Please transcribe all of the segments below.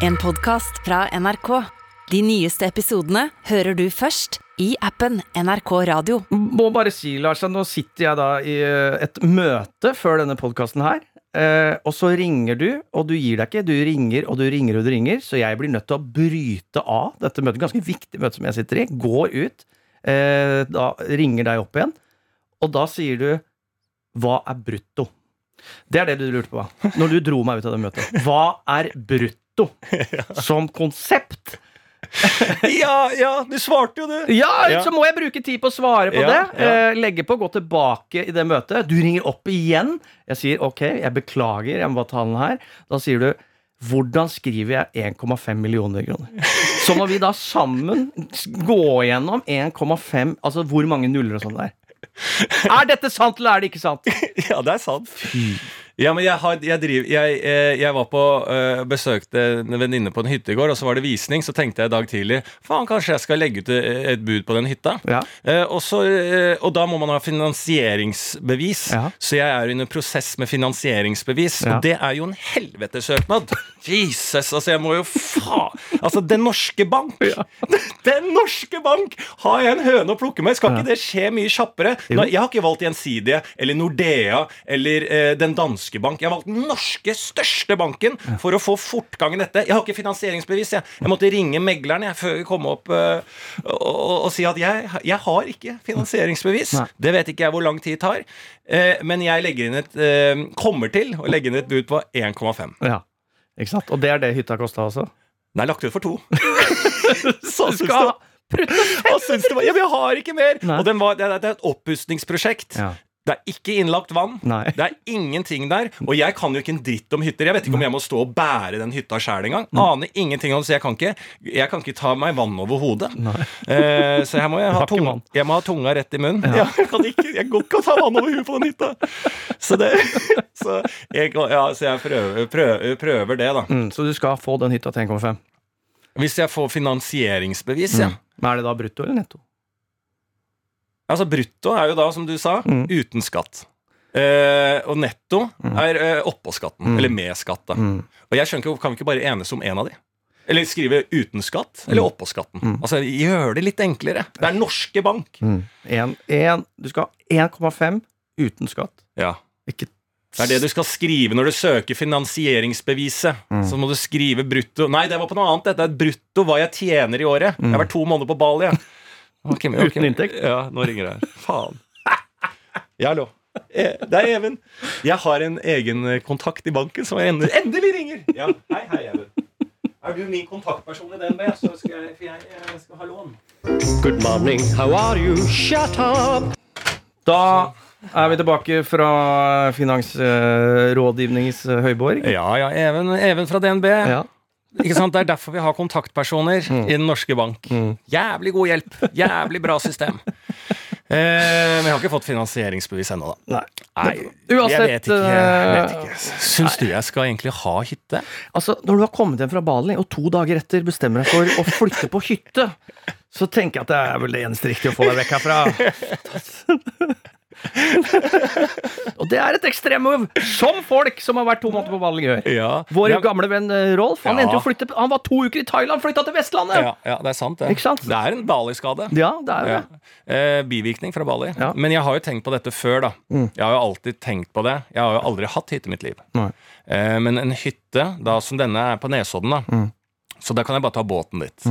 En podkast fra NRK. De nyeste episodene hører du først i appen NRK Radio. Må bare si, Lars, at nå sitter jeg da i eh, et møte før denne podkasten her. Eh, og så ringer du, og du gir deg ikke. Du ringer og du ringer og du ringer. Så jeg blir nødt til å bryte av dette møtet. Ganske viktig møte som jeg sitter i. Går ut. Eh, da ringer deg opp igjen. Og da sier du Hva er brutto? Det er det du lurte på. Når du dro meg ut av det møtet. Hva er brutto som konsept? Ja, ja, du svarte jo det! Ja, Ja. så må jeg bruke tid på å svare på Ja, det. ja. Eh, legge på, gå tilbake i det møtet. Du ringer opp igjen. Jeg sier ok, jeg beklager, jeg må bare ta den her. Da sier du hvordan skriver jeg 1,5 millioner kroner? Så må vi da sammen gå gjennom 1,5 Altså hvor mange nuller og sånn der. Er dette sant, eller er det ikke sant? Ja, det er sant. Ja, men jeg, har, jeg, driver, jeg, eh, jeg var på øh, besøkte en venninne på en hytte i går, og så var det visning. Så tenkte jeg i dag tidlig faen, kanskje jeg skal legge ut eh, et bud på den hytta. Ja. Eh, og, så, eh, og da må man ha finansieringsbevis. Ja. Så jeg er under prosess med finansieringsbevis, Ja. og det er jo en helvetesøknad. Jesus, altså jeg må jo faen Altså, Den norske bank! Den norske bank! Har jeg en høne å plukke med? Skal ikke det skje mye kjappere? Nå, jeg har ikke valgt Gjensidige eller Nordea eller eh, Den danske bank. Jeg har valgt den norske, største banken for å få fortgang i dette. Jeg har ikke finansieringsbevis. Jeg, jeg måtte ringe megleren jeg, før vi kom opp uh, og, og, si at jeg, jeg har ikke finansieringsbevis. Nei. Det vet ikke jeg hvor lang tid tar. Uh, men jeg legger inn et, uh, kommer til å legge inn et bud på 1,5. Ja. Ikke sant? Og det er det hytta kosta også? Nei, lagt ut for to. Så syns Skal det og syns det var, ja, men jeg har ikke mer! Nei. Og den var, det, det er et oppussingsprosjekt. Ja. Det er ikke innlagt vann. Nei. Det er ingenting der. Og jeg kan jo ikke en dritt om hytter. Jeg vet ikke om jeg må stå og bære den hytta sjæl engang. Aner ingenting om det, så jeg kan ikke, jeg kan ikke ta meg vann over hodet. Eh, så her må, jeg, ha tunga, jeg må ha tunga rett i munnen. Ja. jeg kan ikke jeg går ikke å ta vann over huet på den hytta. Så, det, så, jeg, ja, så jeg prøver, prøver, prøver det, da. Mm, så du skal få den hytta til 1,5? Hvis jeg får finansieringsbevis, ja. Men er det da brutto eller netto? Altså brutto er jo da, som du sa, Mm. uten skatt. Eh, og netto er eh, oppå skatten. Eller med skatt, da. Mm. Og jeg skjønner ikke, Kan vi ikke bare enes om én av de? Eller skrive uten skatt eller oppå skatten? Altså, Gjør det litt enklere. Det er Norske Bank. Mm. En, en, du skal ha 1,5 uten skatt. Ja. Ikke Det er det du skal skrive når du søker finansieringsbeviset. Så må du skrive brutto Nei, det var på noe annet. Dette er brutto hva jeg tjener i året. Jeg har vært to måneder på Bali. Ok. Uten inntekt? Ja, nå ringer det her. Faen. Ja, hallo. Eh, Det er Even. Jeg har en egen eh, kontakt i banken som jeg endelig, endelig ringer. Ja, Hei, hei, Even. Er du min kontaktperson i DNB, så skal jeg, for jeg, jeg skal ha lån. Good morning, how are you? Shut up! Da er vi tilbake fra Finansrådgivningens eh, høyborg. Ja, ja, Even, Even fra DNB. Ja. Ikke sant? Det er derfor vi har kontaktpersoner i Den norske bank. Jævlig god hjelp. Jævlig bra system. Eh, men jeg har ikke fått finansieringsbevis ennå, da. Nei. Nei, Uansett, jeg vet ikke. Jeg vet eh, ikke. Syns du jeg skal egentlig ha hytte? Altså, Når du har kommet hjem fra Bali, og to dager etter bestemmer deg for å flytte på hytte, så tenker jeg at det er vel det eneste riktige å få deg vekk herfra. og det er et ekstremmove, som folk som har vært to måneder på Bali, gjør. Ja. Vår Ja, gamle venn eh, Rolf han Ja. endte jo flytte Han var to uker i Thailand, flytta til Vestlandet! ja, ja, det er sant, det. Sant? Det er en Bali-skade. Ja, det er det. Eh, bivirkning fra Bali. Ja. Men jeg har jo tenkt på dette før, da. Jeg har jo alltid tenkt på det. Jeg har jo aldri hatt hytte i mitt liv. Eh, men en hytte, da som denne er på Nesodden, da, så da kan jeg bare ta båten dit.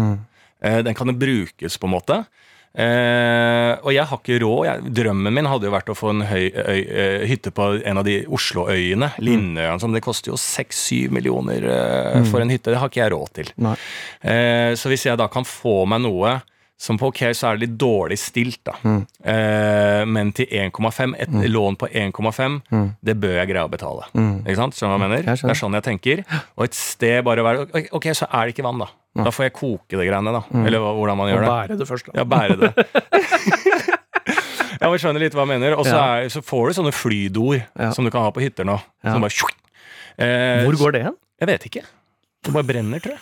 Eh, den kan jo brukes, på en måte. Eh, og jeg har ikke råd. Jeg, drømmen min hadde jo vært å få en høy, øy, eh, hytte på en av de Oslo-øyene. Lindøyene. Som det koster jo 6-7 millioner eh, for en hytte. Det har ikke jeg råd til. Eh, så hvis jeg da kan få meg noe som på ok, så er det litt dårlig stilt, da. Eh, men til 1,5, et lån på 1,5, det bør jeg greie å betale. Ikke sant? Skjønner du hva jeg mener? Jeg. Det er sånn jeg tenker. Og et sted bare å være ok, så er det ikke vann, da. Da får jeg koke det greiene, da. Eller hvordan man gjør det. Og bære det først, da. Ja, bære det. ja, vi skjønner litt hva jeg mener. Og så, Ja. er, så får du sånne flydoer Ja. som du kan ha på hytter nå. Ja. Som bare eh, Hvor går det hen? Jeg vet ikke. Det bare brenner, tror jeg.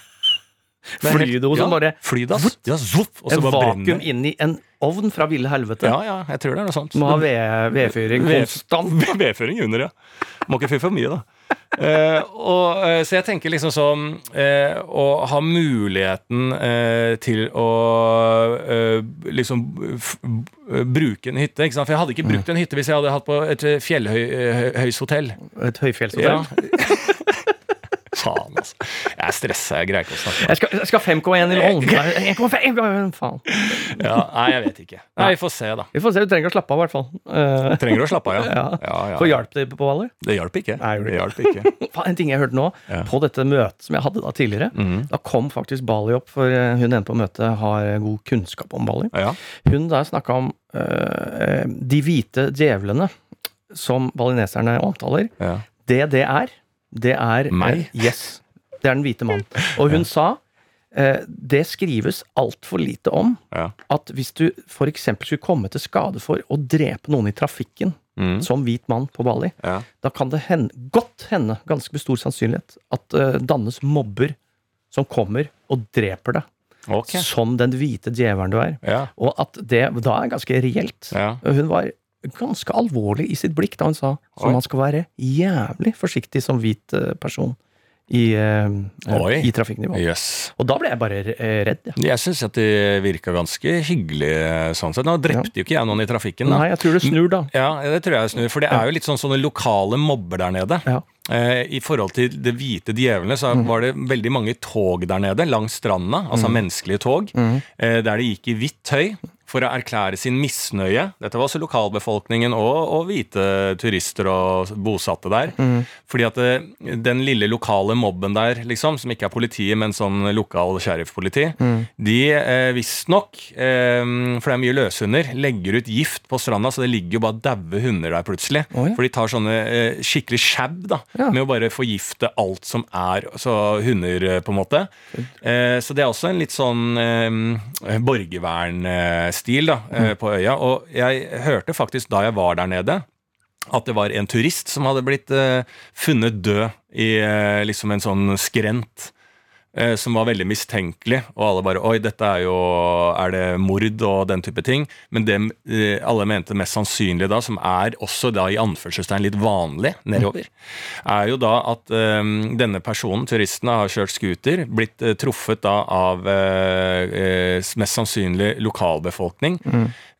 Flydo som ja, bare Flydass. Ja, zopp, og så bare vakuum brenner. i en ovn fra ville helvete. Ja, ja, jeg tror det er noe sånt. Må ha ved- vedfyring Ved- konstant. Vedfyring under, ja. Må ikke fyre for mye, da. Eh, og, eh, så jeg tenker liksom sånn eh, Å ha muligheten eh, til å eh, liksom f bruke en hytte. Ikke sant? For jeg hadde ikke brukt en hytte hvis jeg hadde hatt på et fjellhøyshotell. Et høyfjellshotell. Ja. Faen, altså. Jeg er stressa, jeg greier ikke å snakke. Jeg skal, jeg skal 5,1 i lån. Nei, 1,5 Faen. Ja, nei, jeg vet ikke. Nei, Vi får se, da. Vi får se, du trenger å slappe av, i hvert fall. Uh, Trenger å slappe av, ja? ja. ja, ja. For hjalp det på Hvaler? Det hjalp ikke. Nei, Det hjalp ikke. En ting jeg hørte nå, på dette møtet som jeg hadde da tidligere, mm. da kom faktisk Bali opp, for eh, hun ene på møtet har god kunnskap om Bali. Ja. Hun der snakka om uh, de hvite djevlene som balineserne omtaler. Ja. Det det er, det er Meg? eh, yes. Det er den hvite mannen. Og hun sa eh, det skrives altfor lite om Ja. at hvis du f.eks. skulle komme til skade for å drepe noen i trafikken Mm. som hvit mann på Bali, Ja. da kan det hende, godt hende, ganske med stor sannsynlighet, at uh, dannes mobber som kommer og dreper deg. Okay. Som den hvite djevelen du er. Ja. Og at det da er ganske reelt. Hun var ganske alvorlig i sitt blikk da hun sa at man skal være jævlig forsiktig som hvit eh, person i, eh, Oi. i trafikknivå. Yes. Og da ble jeg bare eh, redd. Ja. Jeg syns at de virka ganske hyggelige sånn sett. Nå drepte jo ikke jeg noen i trafikken, da. Nei, jeg tror det snur da. Ja, det tror jeg snur. For det er jo litt sånn sånne lokale mobber der nede. Ja. Eh, I forhold til det hvite djevelene, så var det veldig mange tog der nede langs stranda. Altså menneskelige tog. Mm. der det gikk i hvitt tøy for å erklære sin misnøye. Dette var også lokalbefolkningen og, og hvite turister og bosatte der. Fordi at det, den lille lokale mobben der, liksom, som ikke er politiet, men sånn lokal sheriffpoliti, de eh, visstnok, eh, for det er mye løshunder, legger ut gift på stranda, så det ligger jo bare daue hunder der plutselig. Oi. For de tar sånne eh, skikkelig sjab da, Ja. med å bare forgifte alt som er så hunder, eh, på en måte. Eh, så det er også en litt sånn eh, borgervernstil da, mm. på øya. Og jeg hørte faktisk da jeg var der nede, at det var en turist som hadde blitt eh, funnet død i eh, liksom en sånn skrent. Eh, Som var veldig mistenkelig, og alle bare Oi, dette er jo Er det mord og den type ting? Men det eh, alle mente mest sannsynlig da, som er også da i anførselstegn litt vanlig nedover, er jo da at um, denne personen, turisten, har kjørt scooter, blitt uh, truffet da av eh, mest sannsynlig lokalbefolkning,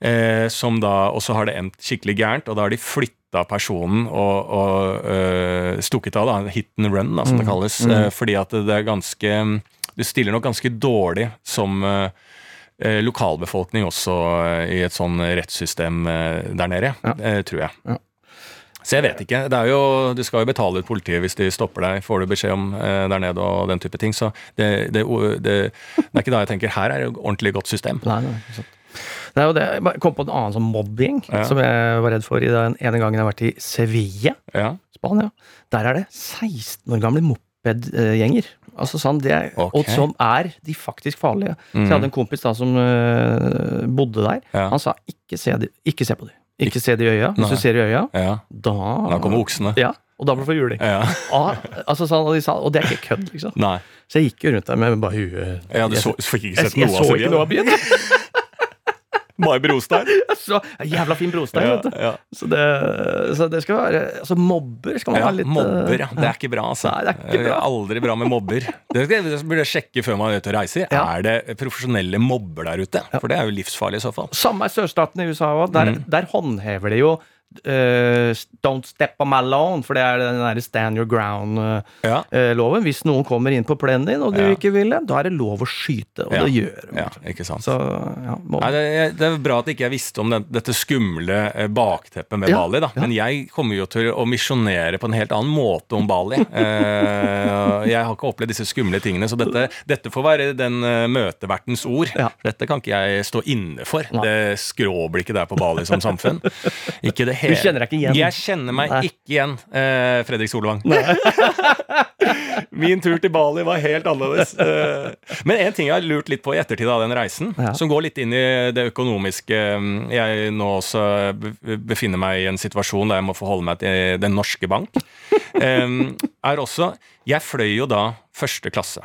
eh, som da også har det endt skikkelig gærent, og da har de flytta personen og, og eh, stukket av, da, hit and run, da, som det kalles, eh, fordi at det er ganske Du stiller nok ganske dårlig som eh, lokalbefolkning også i et sånn rettssystem der nede, Ja. tror jeg. Ja. Så jeg vet ikke. Det er jo, du skal jo betale ut politiet hvis de stopper deg, får du beskjed om eh, der nede og den type ting. Så det, det, det, det er ikke da jeg tenker her er det et ordentlig godt system. Nei, nei, sant. Er jo det. Jeg kom på en annen sånn mobbing Ja. som jeg var redd for i den ene gangen jeg har vært i Sevilla. Ja. Spania. Der er det 16 år gamle mopedgjenger. Altså sånn, det er, Ok. Og som er de faktisk farlige. Så jeg hadde en kompis da som øh, bodde der. Ja. Han sa ikke se, de, ikke se på dem. Ikke se det i øya. Hvis Nei. du ser i øya, ja. da Da kommer oksene. Ja, og da blir du for juling. Ja. Ah, altså, sånn, og, de sa, og det er ikke kødd, liksom. Nei. Så jeg gikk jo rundt der med bare huet Ja, du så, fikk ikke Jeg, jeg, jeg så ikke noe av byen. Bare brostein? Så, jævla fin brostein, Ja, vet du. ja. Så det, så det skal være Altså, mobber skal man Ja, ha litt mobber, ja. Det er ikke bra, altså. Nei, det er ikke bra. Aldri bra med mobber. Det det burde jeg sjekke før man er ute og reiser. Er det profesjonelle mobber der ute? For det er jo livsfarlig i så fall. Samme er sørstaten i USA òg. Der, Mm. der håndhever de jo eh, Don't step on my lawn, for det er den der stand your ground-loven. Ja. Hvis noen kommer inn på plenen din, og du Ja. ikke vil det, da er det lov å skyte, og Ja. det gjør ja, ikke sant. Så Nei, det, det er bra at ikke jeg visste om den, dette skumle eh, bakteppet med Bali. da. Men jeg kommer jo til å misjonere på en helt annen måte om Bali. Eh, jeg har ikke opplevd disse skumle tingene, så dette, dette får være den eh, møtevertens ord. Dette kan ikke jeg stå inne for. Nei. Det skråblikket der på Bali som samfunn. Ikke det hele. kjenner deg ikke igjen. Jeg kjenner meg Nei. ikke igjen, eh, Fredrik Solvang. Min tur til Bali var helt annerledes. Eh, Men en ting jeg har lurt litt på i ettertid av den reisen, Ja. som går litt inn i det økonomiske mm, Jeg nå også befinner meg i en situasjon der jeg må forholde meg til Den norske bank, eh, er også Jeg fløy jo da første klasse.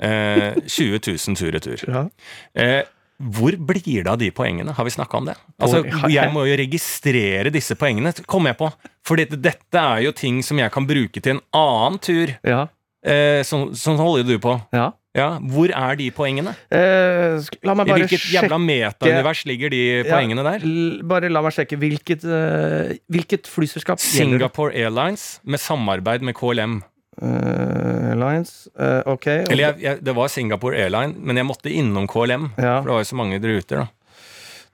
Eh, 20 000 tur-retur. ja. Hvor blir det av de poengene? Har vi snakka om det? Altså, Jeg må jo registrere disse poengene, kom jeg på. For dette er jo ting som jeg kan bruke til en annen tur. Ja. Eh, sånn, sånn holder du på. ja. Ja, Hvor er de poengene? Eh, la meg I hvilket sjekke jævla metaunivers ligger de Ja, poengene der? l- Bare la meg sjekke. Hvilket, uh, hvilket flyselskap? Singapore Airlines med samarbeid med KLM. Eh, Airlines. Uh, ok. Eller jeg, jeg, det var Singapore Airline, men jeg måtte innom KLM. Ja. For det var jo så mange ruter, da.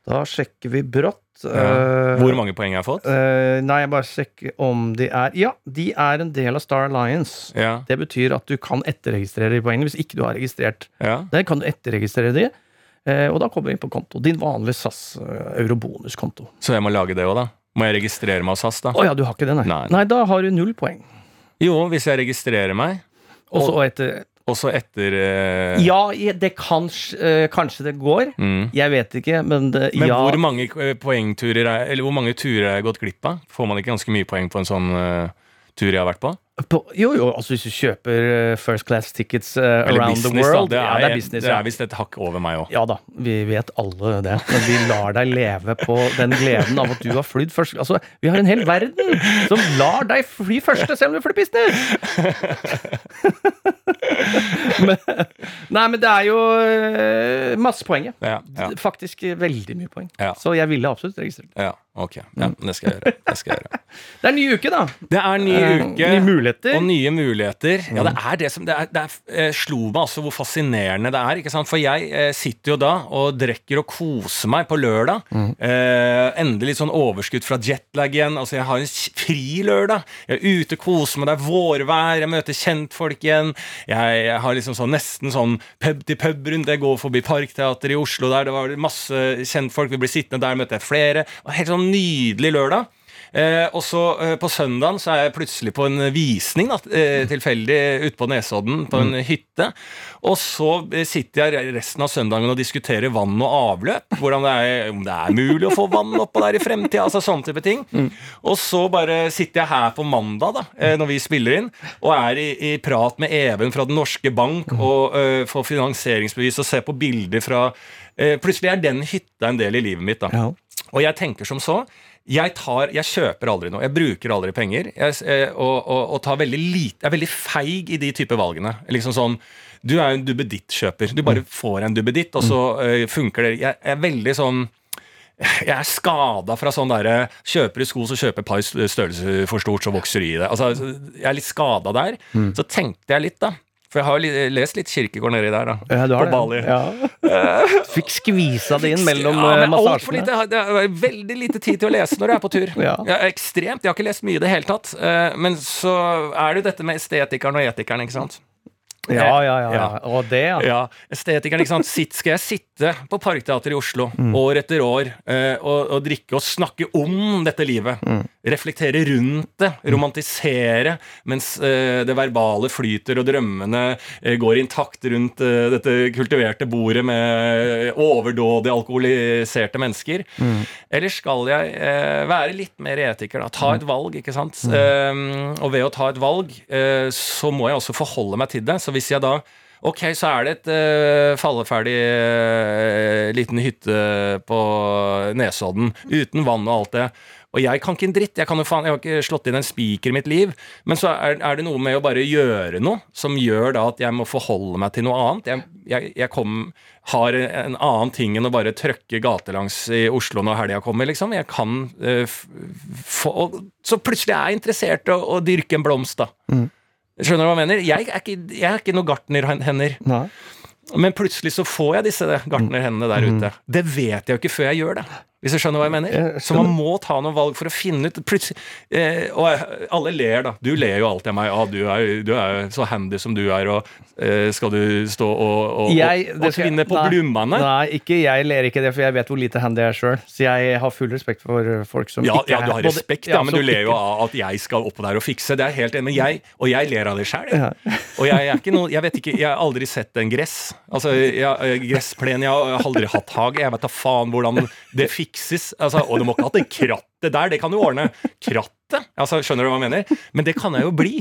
Da sjekker vi brått. Ja. Eh, Hvor mange poeng jeg har fått? Uh, nei, jeg bare sjekker om de er Ja, de er en del av Star Alliance. Ja, Det betyr at du kan etterregistrere de poengene hvis ikke du har registrert. ja. Der kan du etterregistrere de, uh, og da kommer vi inn på konto. Din vanlige SAS eurobonuskonto. Så jeg må lage det òg, da? Må jeg registrere meg hos SAS, da? Å ja, du har ikke det, nei. Nei. Nei, da har du null poeng. Jo, hvis jeg registrerer meg, Og så etter også etter uh... Ja, det kan eh, Kanskje det går. mm. Jeg vet ikke, men det, Men ja. hvor mange eh, poengturer er, Eller hvor mange turer har jeg gått glipp av? Får man ikke ganske mye poeng på en sånn uh, tur jeg har vært på? På, jo, jo, altså hvis du kjøper eh, first class tickets uh, around the world da. Det er, ja, det er business, det er visst et hakk over meg òg. Ja da, vi vet alle det. Men vi lar deg leve på den gleden av at du har flydd først. Altså, vi har en hel verden som lar deg fly første, selv om du flyr business! men, nei, men det er jo eh, masse poeng. ja. Faktisk veldig mye poeng. Så jeg ville absolutt registrert. ja, ok. Ja, det skal jeg gjøre. Det skal jeg gjøre. Det er en ny uke, da. Det er ny Eh, uke. Nye muligheter. Og nye muligheter. Ja, det er det som Det, er, det er, eh, slo meg altså hvor fascinerende det er. ikke sant? For jeg eh, sitter jo da og drikker og koser meg på lørdag. Eh, endelig sånn overskudd fra jetlag igjen. Altså, jeg har en fri lørdag. Jeg er ute, koser meg, det er vårvær, jeg møter kjentfolk igjen. Jeg, jeg har liksom sånn nesten sånn pub til pub-runde. Jeg går forbi Parkteatret i Oslo der, det var masse kjentfolk. Vi blir sittende der, møter jeg flere. Og Helt sånn nydelig lørdag. Eh, og så eh, på søndagen så er jeg plutselig på en visning, da, eh, tilfeldig ute på Nesodden, på en hytte. Og så eh, sitter jeg resten av søndagen og diskuterer vann og avløp. Hvordan det er, om det er mulig å få vann oppå der i fremtida. Altså sånne type ting. Og så bare sitter jeg her på mandag, da, eh, når vi spiller inn, og er i, i prat med Even fra Den norske bank og eh, får finansieringsbevis og ser på bilder fra Plutselig er den hytta en del i livet mitt, da. Ja. Og jeg tenker som så jeg, tar, jeg kjøper aldri noe. Jeg bruker aldri penger. Jeg, eh, og, og, og tar veldig lite Jeg er veldig feig i de type valgene. Liksom sånn Du er jo en duppeditt-kjøper. Du bare får en duppeditt, og så øh, funker det. Jeg, jeg er veldig sånn jeg er skada fra sånn derre Kjøper du sko, så kjøper et par størrelser for stort, så vokser du i det. Altså, jeg er litt skada der. Så tenkte jeg litt, da. For jeg har jo lest litt Kirkegård nedi der, da. Ja, du har på det. Bali. Ja. Fikk skvisa det inn mellom ja, ja, men massasjene. lite. Det er veldig lite tid til å lese når du er på tur. Ja. Ja, ekstremt. Jeg har ikke lest mye i det hele tatt. Eh, Men så er det jo dette med estetikeren og etikeren, ikke sant. Ja, ja, ja. ja. Og det, ja. Ja, estetikeren, ikke sant. Sitt, skal jeg sitte på Parkteatret i Oslo år etter år eh, og, og drikke og snakke om dette livet? Reflektere rundt det, romantisere, mens eh, det verbale flyter og drømmene eh, går intakt rundt eh, dette kultiverte bordet med overdådige, alkoholiserte mennesker? Eller skal jeg være litt mer etiker, da? Ta et valg, ikke sant? Mm. og ved å ta et valg, så må jeg også forholde meg til det. Så hvis jeg da Ok, så er det et uh, falleferdig uh, liten hytte på Nesodden uten vann og alt det. Og jeg kan ikke en dritt. Jeg, kan jo faen, jeg har ikke slått inn en spiker i mitt liv. Men så er, er det noe med å bare gjøre noe som gjør da at jeg må forholde meg til noe annet. Jeg, jeg, jeg kom, har en annen ting enn å bare trøkke gatelangs i Oslo når helga kommer, liksom. Jeg kan uh, få og Så plutselig er jeg interessert i å, å dyrke en blomst, da. Skjønner du hva jeg mener? Jeg er ikke, jeg er ikke noe gartnerhender. Men plutselig så får jeg disse gartnerhendene der ute. Det vet jeg jo ikke før jeg gjør det. Hvis du skjønner hva jeg mener? Så man må ta noen valg for å finne ut plutselig, eh, Og jeg- alle ler, da. Du ler jo alltid av meg. Ja, du er, du er så handy som du er, og eh, skal du stå og, og, Jeg- og, og tvinne på blummene? Nei, ikke jeg ler ikke det, for jeg vet hvor lite handy jeg er sjøl. Så jeg har full respekt for folk som Ja, ikke ja, er du har respekt, ja, men du ler jo av at jeg skal opp der og fikse. Det er helt enig, jeg, Og jeg ler av det sjøl. Ja. Og jeg er ikke noe Jeg vet ikke, jeg har aldri sett en gress. Altså, jeg, eh, Gressplen Jeg har aldri hatt hage. Jeg vet da faen hvordan det fikses. Altså, og du må ikke ha en krattet der, det kan du ordne. Krattet? Altså, skjønner du hva jeg mener? Men det kan jeg jo bli.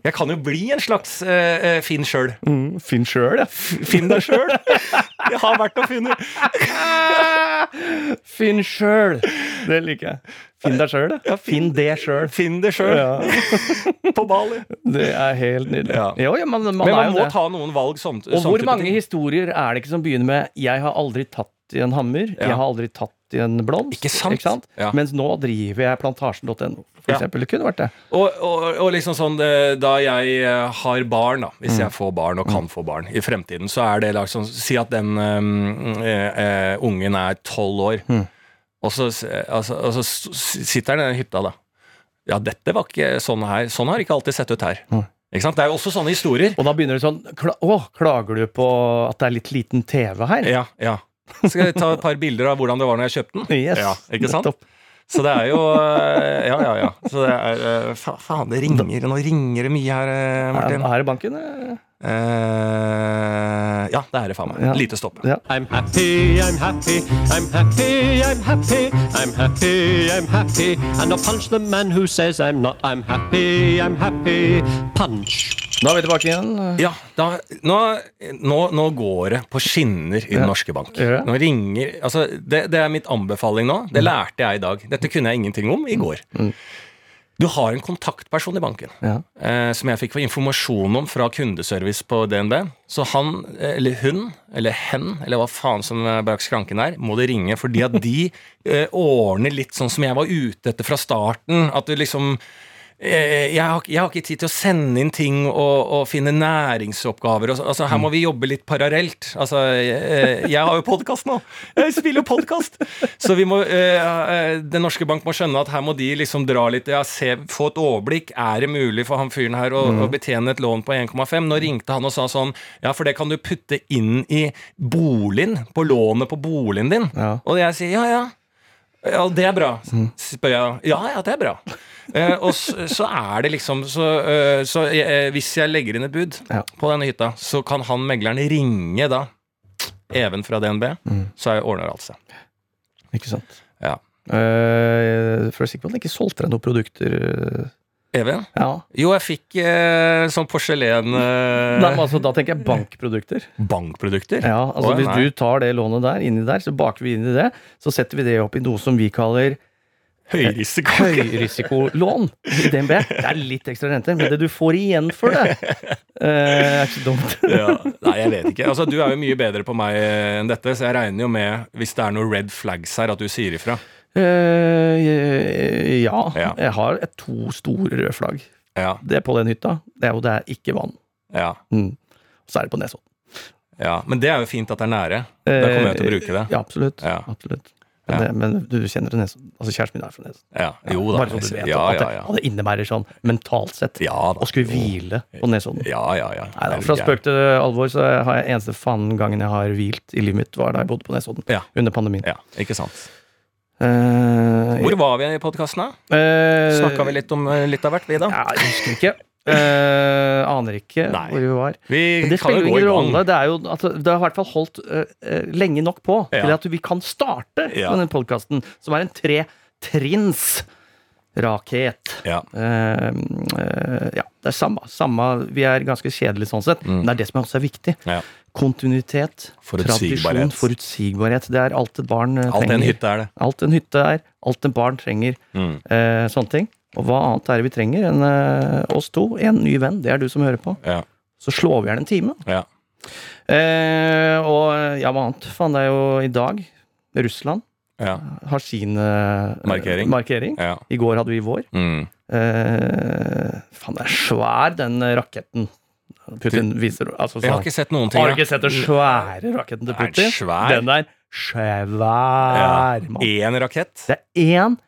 Jeg kan jo bli en slags uh, Finn sjøl. Mm, Finn sjøl, ja. Finn deg sjøl. Jeg har vært og funnet Finn sjøl! Det liker jeg. Finn deg sjøl, ja. Finn det sjøl. Finn det sjøl Ja, på Bali. det er helt nydelig. Ja. Jo, ja, man, man Men man må det. ta noen valg som, Og hvor mange historier er det ikke som begynner med 'jeg har aldri tatt i en hammer', Ja. 'jeg har aldri tatt i en blomst'? Ikke sant? Ja. Mens nå driver jeg plantasjen.no, for Ja. eksempel. Det kunne vært det. Og, og, og liksom sånn Da jeg eh, har barn, da hvis Mm. jeg får barn og kan få barn i fremtiden, så er det liksom Si at den eh, uh, ungen er tolv år, Mm. og, så, altså, og så sitter han i den hytta, da. Ja, dette var ikke sånn her. Sånn har ikke alltid sett ut her. Mm. Ikke sant? Det er jo også sånne historier. Og da begynner det sånn Å, klager du på at det er litt liten TV her? Ja, ja. Skal jeg ta et par bilder av hvordan det var når jeg kjøpte den? Yes, Ja, ikke sant? nettopp. Så det er jo eh, Ja, ja, ja. Så det er eh, fa Faen, det ringer. Nå ringer det mye her, eh, Martin. Er, det banken? eh? Eh, ja, det er det faen meg. Ja. Lite stopp. Ja. I'm happy, I'm happy, I'm happy, I'm happy, I'm happy, I'm happy. And I'll punch the man who says I'm not. I'm happy, I'm happy. Punch. Da er vi tilbake igjen. Ja, da, nå, nå, nå går det på skinner i Den norske bank. Nå ringer Altså, det, det er mitt anbefaling nå. Det lærte jeg i dag. Dette kunne jeg ingenting om i går. Du har en kontaktperson i banken Ja. eh, som jeg fikk informasjon om fra kundeservice på DNB. Så han, eller hun, eller hen, eller hva faen som bak skranken er, må du ringe, fordi at de eh, ordner litt sånn som jeg var ute etter fra starten. At du liksom jeg, har, jeg har ikke tid til å sende inn ting og, og finne næringsoppgaver. Og, altså, her må vi jobbe litt parallelt. Altså, jeg, jeg har jo podkast nå! Jeg spiller jo podkast! Så vi må, eh, eh, Den norske bank må skjønne at her må de liksom dra litt ja, se, Få et overblikk. Er det mulig for han fyren her å, å betjene et lån på 1,5? Nå ringte han og sa sånn Ja, for det kan du putte inn i boligen. På lånet på boligen din. Ja. Og jeg sier ja, ja. Ja, det er bra, spør jeg. Ja, ja, det er bra. Eh, og så, så er det liksom Så, eh, så eh, hvis jeg legger inn et bud Ja. på denne hytta, så kan han megleren ringe da Even fra DNB, så er- ordner alt seg. Ikke sant. Ja. Uh, for jeg er sikker på at han ikke solgte deg noen produkter. eh, Even? Ja. Jo, jeg fikk eh, sånn porselen eh, Nei, altså, da tenker jeg bankprodukter. bankprodukter. Ja, altså Åh, Hvis nei. du tar det lånet der, inni der, så baker vi inn i det. Så setter vi det opp i noe som vi kaller Høyrisiko. høyrisikolån i DNB. Det er litt ekstra renter, men det du får igjen for det, eh, er ikke dumt. ja. Nei, jeg vet ikke. Altså, Du er jo mye bedre på meg enn dette, så jeg regner jo med, hvis det er noen red flags her, at du sier ifra. Eh, ja, Ja. jeg har to store røde flagg. Ja, Det er på den hytta. Det er jo det er ikke vann. ja, Mm. Så er det på Nesodden. ja. Men det er jo fint at det er nære. Da kommer jeg til å bruke det. Ja, absolutt. Ja. absolutt. Men, det, men du kjenner det Nesodden. Altså Kjæresten min er fra Nesodden. Ja, jo da. Bare så du vet ja, at, det, at det innebærer sånn mentalt sett Ja da. å skulle hvile på Nesodden. Ja, ja, ja. Nei da, Fra spøk til alvor så har jeg eneste faen gangen jeg har hvilt i livet mitt, var da jeg bodde på Nesodden. Under pandemien. Ja, ikke sant. Eh, Hvor var vi i podkasten, da? Uh, Snakka vi litt om eh, litt av hvert, vi, da? Ja, jeg husker ikke. Uh, aner ikke Nei. hvor vi var. Vi det spiller jo ingen rolle. Det, er jo, altså, det har i hvert fall holdt uh, eh, lenge nok på Ja. til at vi kan starte Ja. denne podkasten, som er en tretrinns raket. Ja. Uh, eh, ja, det er samme, samme. Vi er ganske kjedelige sånn sett, men det er det som også er viktig. Mm. Ja. Kontinuitet, Forutsigbarhet. tradisjon, forutsigbarhet. Det er alt et barn trenger. Alt en hytte er det. Alt en hytte er, alt en barn trenger. Mm. Eh, sånne ting. Og hva annet er det vi trenger enn eh, oss to? En ny venn, det er du som hører på. Ja. Så slår vi igjen en time. Ja. Eh, og ja, hva annet? Faen, det er jo i dag. Russland Ja. har sin eh, Markering. markering. I går hadde vi vår. Mm. Eh, faen, det er svær, den raketten. Putin viser altså, Jeg har sånn- ikke sett noen ting. Har du ikke sett den svære raketten til Er den Putin? svær? Den der svær, mann. Én rakett. Det er én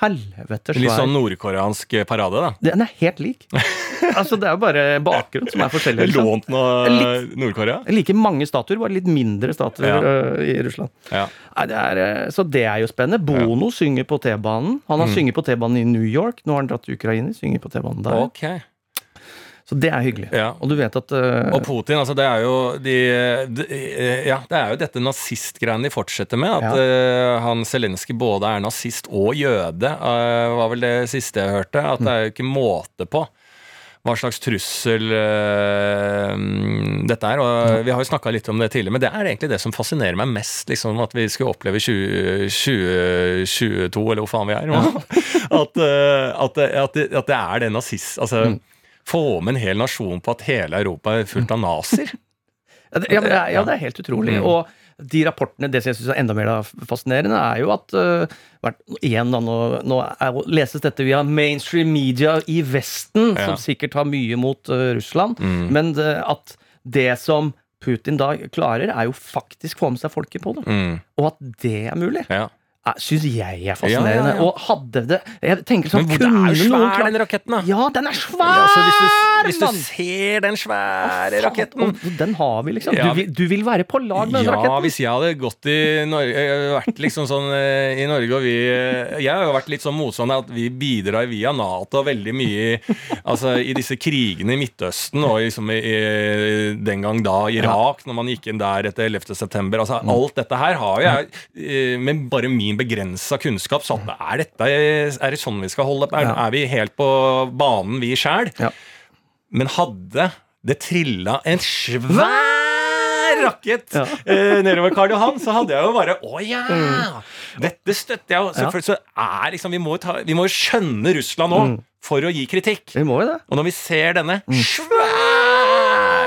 helvete Litt sånn nordkoreansk parade, da. Den er helt lik. altså, det er jo bare bakgrunn som er forskjellig. liksom. Lånt noe Litt- Nord-Korea? Like mange statuer, bare litt mindre statuer Ja. øh, i Russland. Ja. Nei, det er, øh, så det er jo spennende. Bono synger på T-banen. Han har Mm. synget på T-banen i New York. Nå har han dratt til Ukraina, synger på T-banen der. Ok. Så det er hyggelig. Ja. Og du vet at uh, Og Putin, altså det er jo de, de, Ja, det er jo dette nazistgreiene de fortsetter med. At eh, han Zelenskyj både er nazist og jøde, uh, var vel det siste jeg hørte. At det er jo ikke måte på. hva slags trussel uh, dette er. Og vi har jo snakka litt om det tidligere, men det er egentlig det som fascinerer meg mest. liksom At vi skulle oppleve 20, 2022, eller hvor faen vi er nå. At, uh, at, at, det- at det er det nazist... Altså, få med en hel nasjon på at hele Europa er fullt av nazier. Ja, ja, ja, det er helt utrolig. Mm. Og de rapportene, det som jeg synes er enda mer fascinerende, er jo at uh, Igjen, da, nå, nå er, leses dette via mainstream media i Vesten, Ja. som sikkert har mye mot uh, Russland, Mm. men det, at det som Putin da klarer, er jo faktisk få med seg folket på det. Mm. Og at det er mulig, Ja. Syns jeg er fascinerende. Ja, ja, ja. Og hadde det Jeg tenker sånn, Men hvor- det er jo noen svær, klart- den raketten, da. Ja, den er svær! Ja, hvis du, hvis du ser den svære raketten og Den har vi, liksom. Du, du vil være på lag med den Ja, hvis jeg hadde gått i Norge vært liksom sånn eh, i Norge og vi eh, Jeg har jo vært litt sånn motstander at vi bidrar via Nato veldig mye altså, i disse krigene i Midtøsten og liksom i, den gang da Irak, når man gikk inn der etter 11. september. Altså, Mm. alt dette her har jeg Men bare min begrensa kunnskap satt Er, dette, er det sånn vi skal holde? Er, er vi helt på banen, vi sjæl? Men hadde det trilla en svær rakett Ja. eh, nedover Karl Johan, så hadde jeg jo bare Å ja! Dette støtter jeg jo. Så, så er liksom Vi må jo skjønne Russland nå for å gi kritikk. Vi må jo det. Og når vi ser denne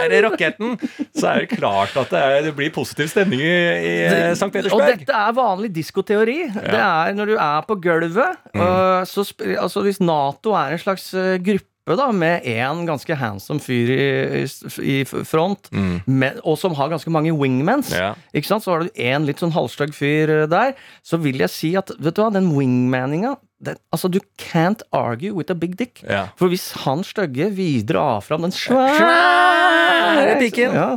svære raketten, så er det klart at det, er, det blir positiv stemning i, i St. Petersburg. Og dette er vanlig diskoteori. Det er når du er på gulvet Mm. så altså Hvis Nato er en slags øh, gruppe da med én ganske handsome fyr i, i, i front, med, og som har ganske mange wingmans, Mm. Ja. ikke sant? så har du én litt sånn halvstygg fyr øh, der, så vil jeg si at vet du hva, den wingmaninga den, Altså, du can't argue with a big dick. Ja. For hvis han stygge videre dra fram den Svære pikken. ja,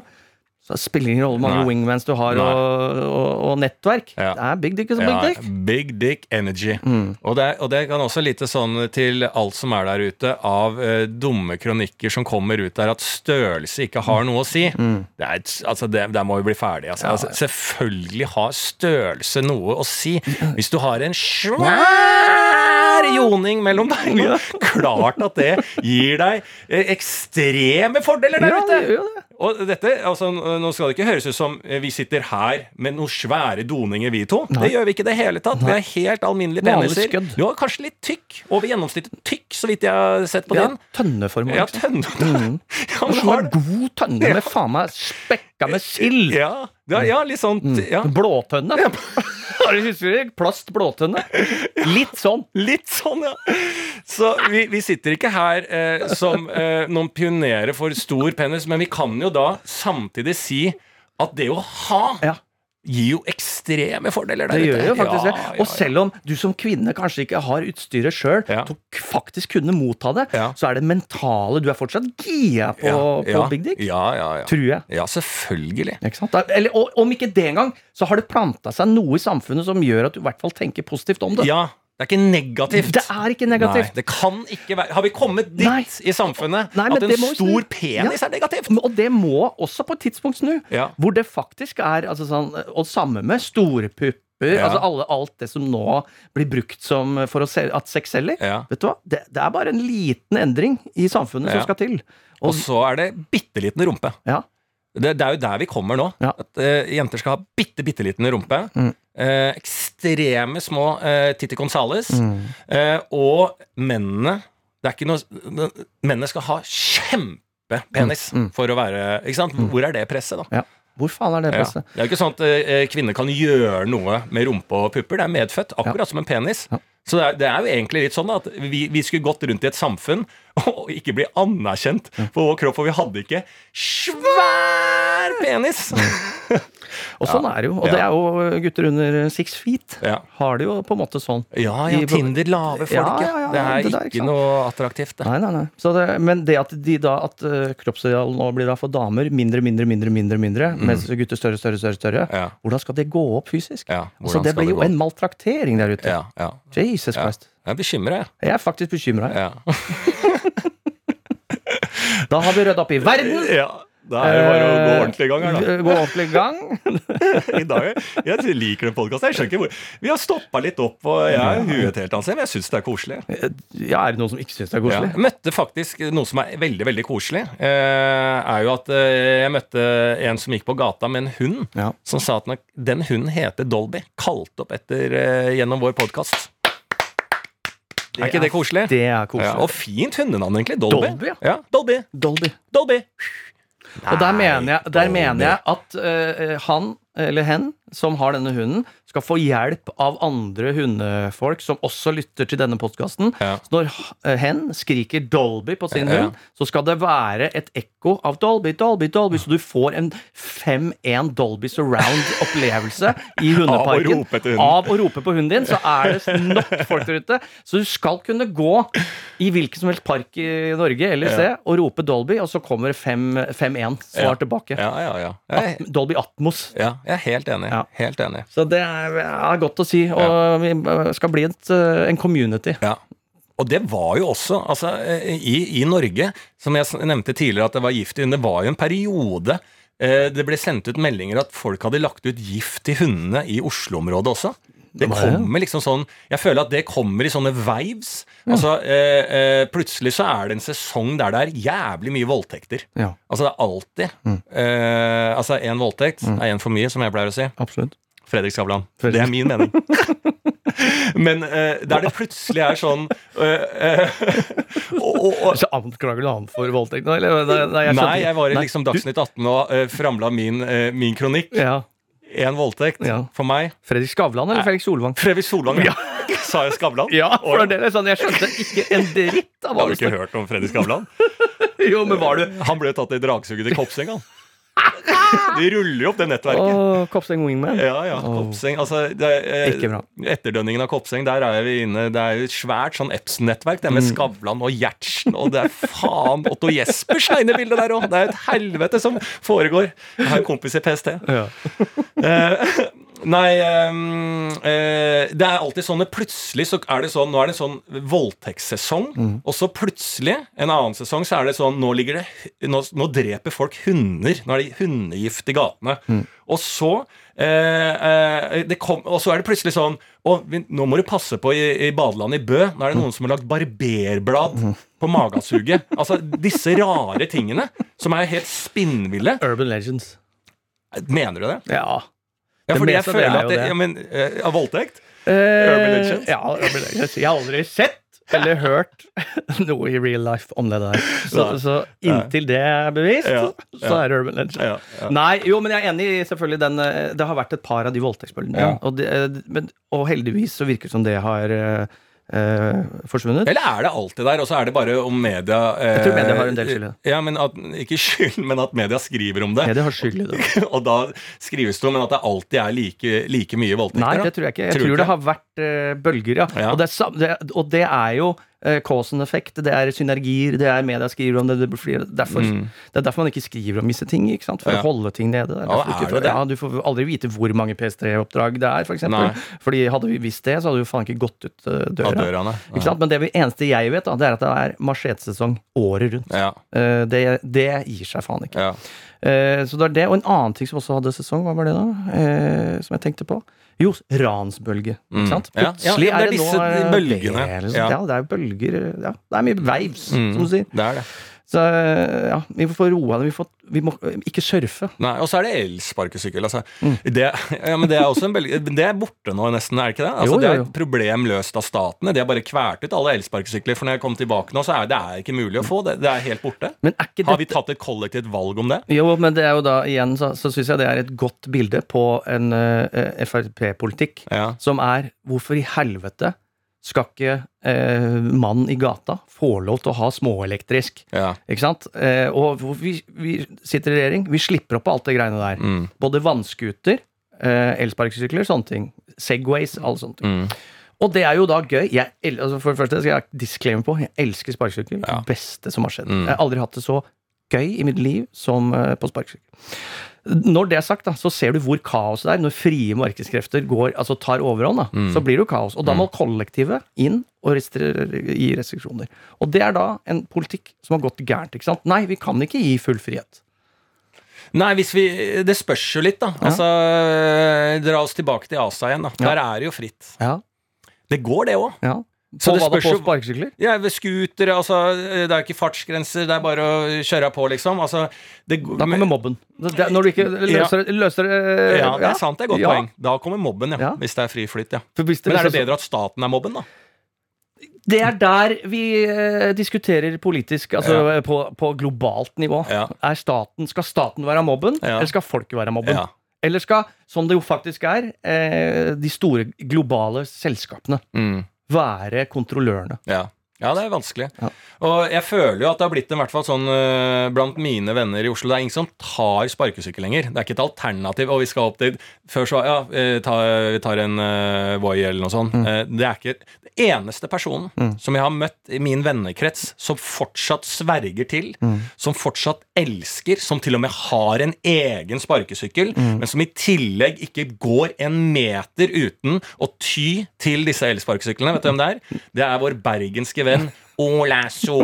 så det spiller ingen rolle hvor mange Nei. wingmans du har, og, og, og nettverk. Ja. Det er big dick is a Ja, big dick. big dick energy. Mm. Og, det, og det kan også lite sånn til alt som er der ute av uh, dumme kronikker som kommer ut der, at størrelse ikke har noe å si. Det er, altså det, der må vi bli ferdige. Altså. Altså, selvfølgelig har størrelse noe å si. Hvis du har en svær joning mellom beina, klart at det gir deg eh, ekstreme fordeler der Ja, ute. det gjør det. Og dette, altså, Nå skal det ikke høres ut som eh, vi sitter her med noen svære doninger, vi to. Det gjør vi ikke i det hele tatt. Vi er helt alminnelige peniser. Du har kanskje litt tykk. Over gjennomsnittet tykk, så vidt jeg har sett på Ja, din. tønneform. Ja, tønne. Ja, Og har god tønne med faen meg spekka med sild. ja, ja, ja, litt sånn ja. Blåtønne. Har du husker du? Plast blåtønne. Litt sånn. Litt sånn, ja. Så vi, vi sitter ikke her eh, som eh, noen pionerer for stor penis, men vi kan jo da samtidig si at det å ha Ja. Gir jo ekstreme fordeler der Det gjør jo faktisk Ja, det. ja, Og selv om du som kvinne kanskje ikke har utstyret sjøl Ja. til å faktisk kunne motta det, Ja. så er det mentale Du er fortsatt gira på, ja, på big dick. Ja, ja, ja. Tror jeg. Ja, selvfølgelig. Ikke sant? Eller, og, om ikke det engang, så har det planta seg noe i samfunnet som gjør at du i hvert fall tenker positivt om det. Ja, det er ikke negativt. Det er ikke negativt. Nei, det kan ikke være Har vi kommet dit Nei. i samfunnet Nei, at en stor penis Ja. er negativt? Og det må også på et tidspunkt snu. Ja. Hvor det faktisk er altså sånn, Og samme med store pupper. Ja. Altså alle, alt det som nå blir brukt som for se, at sex selger. Vet du hva? Det, det er bare en liten endring i samfunnet som skal til. Og Og, så er det bitte liten rumpe. ja, Det, det er jo der vi kommer nå. Ja. At uh, jenter skal ha bitte, bitte liten rumpe. Mm. Eh, ekstreme små eh, Titti Gonzales. Mm. Eh, og mennene Det er ikke noe Mennene skal ha kjempepenis Mm, mm. for å være Ikke sant? Hvor er det presset, da? ja. Hvor faen er det Ja. presset? Det er jo ikke sånn at eh, kvinner kan gjøre noe med rumpe og pupper. Det er medfødt, akkurat som en penis. Ja. Så det er, det er jo egentlig litt sånn at vi, vi skulle gått rundt i et samfunn og ikke bli anerkjent for vår kropp, for vi hadde ikke svær penis! Og sånn er det jo. Og det er jo gutter under six feet. Har det jo på en måte sånn. Ja, ja, Tinder lave folket. Ja, det er ikke ikke noe attraktivt. Nei, nei, nei. Så det, men det at de da at uh, kroppsideal nå blir da for damer mindre, mindre, mindre, mindre, mindre mens gutter større, større, større, større Mm. Hvordan skal det gå opp fysisk? Altså, det blir det jo en maltraktering der ute. Ja, ja. Jesus. Christ. Jeg bekymra, jeg. Jeg er faktisk bekymra. Ja. Da har vi rydda opp i verden. ja. Da er det bare å gå Eh, ordentlig i gang her, da. Gå ordentlig i gang. I dag, Jeg liker den podkasten. Jeg skjønner ikke hvor Vi har stoppa litt opp, og jeg er huet helt annet, men jeg syns det er koselig. Ja, er det noen som ikke syns det er Ja. koselig? Jeg møtte faktisk noe som er veldig veldig koselig. Eh, er jo at eh, Jeg møtte en som gikk på gata med en hund, Ja. som sa at den- den hunden heter Dolby. Kalt opp etter eh, gjennom vår podkast. Er ikke det koselig? Det er koselig. Ja, og fint hundenavn, egentlig. Dolby. Dolby, ja. ja. Dolby. Dolby. Dolby. Og der mener jeg, der mener jeg at uh, han eller hen som har denne hunden, skal få hjelp av andre hundefolk som også lytter til denne podkasten. Ja. Når eh, hen skriker Dolby på sin Ja. hund, så skal det være et ekko av Dolby, Dolby, Dolby, så du får en 5-1 Dolby surround-opplevelse i hundeparken. Av å. Av å rope på hunden din, så er det nok folk der ute. Så du skal kunne gå i hvilken som helst park i Norge eller Ja. og rope Dolby, og så kommer 5 5-1 svar Ja. tilbake. Ja, ja, ja. Dolby Atmos. ja, jeg er helt enig. Ja. Helt enig. Så det er, er godt å si, og vi skal bli et, eh, en community. Ja. Og det var jo også altså, i, i Norge, som jeg nevnte tidligere at det var gift i det var jo en periode eh, det ble sendt ut meldinger at folk hadde lagt ut gift til hundene i Oslo-området også. Det kommer liksom sånn Jeg føler at det kommer i sånne waves. Altså, eh, eh, Plutselig så er det en sesong der det er jævlig mye voldtekter. Ja, Altså det er alltid eh, Altså én voldtekt er én for mye, som jeg pleier å si. absolutt. Fredrik Skavlan. Fredrik. Det er min mening. Men uh, der det plutselig er sånn uh, uh, Så anklager du han for voldtekt nå. Nei, nei, jeg Nei, jeg var i liksom Dagsnytt 18 og uh, framla min, min kronikk. Ja. En voldtekt Ja. for meg. Fredrik Skavlan eller Fredrik Solvang? Fredrik Solvang. Ja. Sa jeg Skavlan? Ja, for det er sånn, jeg skjønte ikke en dritt av hva Har du ikke hørt om Fredrik Skavlan? Jo, men var du Han ble tatt i dragsuget i Kopseng, han. De ruller jo opp det nettverket. Åh, Kopseng Wingman? Ja, ja. Kopseng. Altså, det, er, eh, Ikke bra. Etterdønningen av Kopseng, der er vi inne. Det er jo et svært sånn Epson-nettverk. Det er med Mm. Skavlan og Gjertsen, og det er faen Otto Jespers i der òg! Det er et helvete som foregår. Jeg har en kompis i PST. Ja. Nei um, uh, Det er alltid sånn at Plutselig så er det sånn Nå er det sånn voldtektssesong, Mm. og så plutselig, en annen sesong, så er det sånn Nå ligger det Nå, nå dreper folk hunder. Nå er det hundegift i gatene. Mm. Og så eh, eh, det kom, Og så er det plutselig sånn Å, vi, nå må du passe på i, i badelandet i Bø. Nå er det noen som har lagt barberblad Mm. på magasuget. Altså disse rare tingene som er helt spinnville. Urban Legends. Mener du det? Ja. Ja, fordi jeg føler er at det, ja, men, eh, Av voldtekt? Uh, Urban Legends? Ja, Urban Legends. Jeg har aldri sett eller hørt noe i real life om det der. Så, så inntil det er bevist, Ja, så er det Urban. Ja, ja. Nei, jo, men jeg er enig i selvfølgelig den eh, Det har vært et par av de voldtektsbølgene. Og, og heldigvis så virker det som det har eh, forsvunnet. Eller er det alltid der, og så er det bare om media eh, Jeg tror media har en del skyld i det. Ja, men at, Ikke skyld, men at media skriver om det. Media har skyld i det. og da skrives det om, men at det alltid er like, like mye voldtekter. Nei, det tror jeg ikke. Jeg Tror tror, det har vært bølger, ja. Ja. Og, det er, og det er jo uh, cause and effect, det er synergier, det er media skriver om det. Det, blir derfor, mm. det er derfor man ikke skriver om visse ting, ikke sant? for Mm. Ja. å holde ting nede. Er Ja, er ikke, det? Ja, du får aldri vite hvor mange PS3-oppdrag det er, for eksempel. Fordi hadde vi visst det, så hadde vi faen ikke gått ut eh, døra. dørene. Ikke sant? Men det eneste jeg vet, da, det er at det er machete-sesong året rundt. Eh, det, det gir seg faen ikke. Eh, så det er det. Og en annen ting som også hadde sesong, hva var det da? Eh, som jeg tenkte på? Jo, ransbølge. Mm. Ikke sant? Mm. ja, Plutselig ja, det er er det nå disse eh, bølgene. liksom. Ja. Ja. det er bølger Ja, det er mye waves, Mm, som du sier. Det er det. Så eh, ja, vi får roa det. Vi, får, vi må eh, ikke surfe. Nei, Og så er det elsparkesykkel. Altså. Mm. Det, ja, men det er også en Det er borte nå, nesten, er det ikke det? Altså, Jo, Det jo, er et problem løst av statene. De har bare kvært ut alle elsparkesykler. For når jeg kom tilbake nå, så er det er ikke mulig å få. Det, det er helt borte. Men ikke Har vi tatt et kollektivt valg om det? Jo, men det er jo da igjen så, så syns jeg det er et godt bilde på en uh, Frp-politikk Ja. som er hvorfor i helvete skal ikke eh, mannen i gata få lov til å ha småelektrisk? Ja. Ikke sant? Eh, og vi, vi sitter i regjering, vi slipper opp på alt det greiene der. Mm. Både vannskuter, eh, elsparkesykler, sånne ting. Segways, alle sånne ting. Mm. Og det er jo da gøy. Jeg, altså for det første skal jeg disclaimer på, jeg elsker sparkesykkel. Ja. Det beste som har skjedd. Mm. Jeg har aldri hatt det så gøy i mitt liv som eh, på sparkesykkel. Når det er sagt, da, så ser du hvor kaoset er. Når frie markedskrefter går, altså tar overhånd, da, Mm. så blir det jo kaos. Og da må kollektivet inn og gi restriksjoner. Og det er da en politikk som har gått gærent. ikke sant? Nei, vi kan ikke gi full frihet. Nei, hvis vi Det spørs jo litt, da. Altså, Dra oss tilbake til Asa igjen, da. Der er det jo fritt. Ja. Det går, det òg. Ja. Så På det spørs jo- sparkesykler? Ja, ved scooter, altså Det er jo ikke fartsgrenser, det er bare å kjøre på, liksom. Altså, det, Da kommer mobben. Det, når du ikke løser, løser det Ja, det er sant. Det er et godt Ja. poeng. Da kommer mobben, ja. Ja. Hvis det er fri flyt, ja. For hvis det, Men er det bedre at staten er mobben, da? Det er der vi eh, diskuterer politisk, altså ja. på, på globalt nivå. Ja. Er staten, skal staten være mobben, Ja. eller skal folket være mobben? Ja. Eller skal, som det jo faktisk er, eh, de store globale selskapene Mm. Være kontrollørene? Ja. Ja, det er vanskelig. Ja. Og jeg føler jo at det har blitt en hvert fall sånn uh, blant mine venner i Oslo Det er ingen som tar sparkesykkel lenger. Det er ikke et alternativ. Og vi skal opp dit Før så Ja, eh, vi tar en uh, Voi eller noe sånt. Mm. Uh, det er ikke Det eneste personen som jeg har møtt i min vennekrets som fortsatt sverger til, Mm. som fortsatt elsker, som til og med har en egen sparkesykkel, Mm. men som i tillegg ikke går en meter uten å ty til disse elsparkesyklene. Vet du hvem det er? Det er vår bergenske venn Ola So.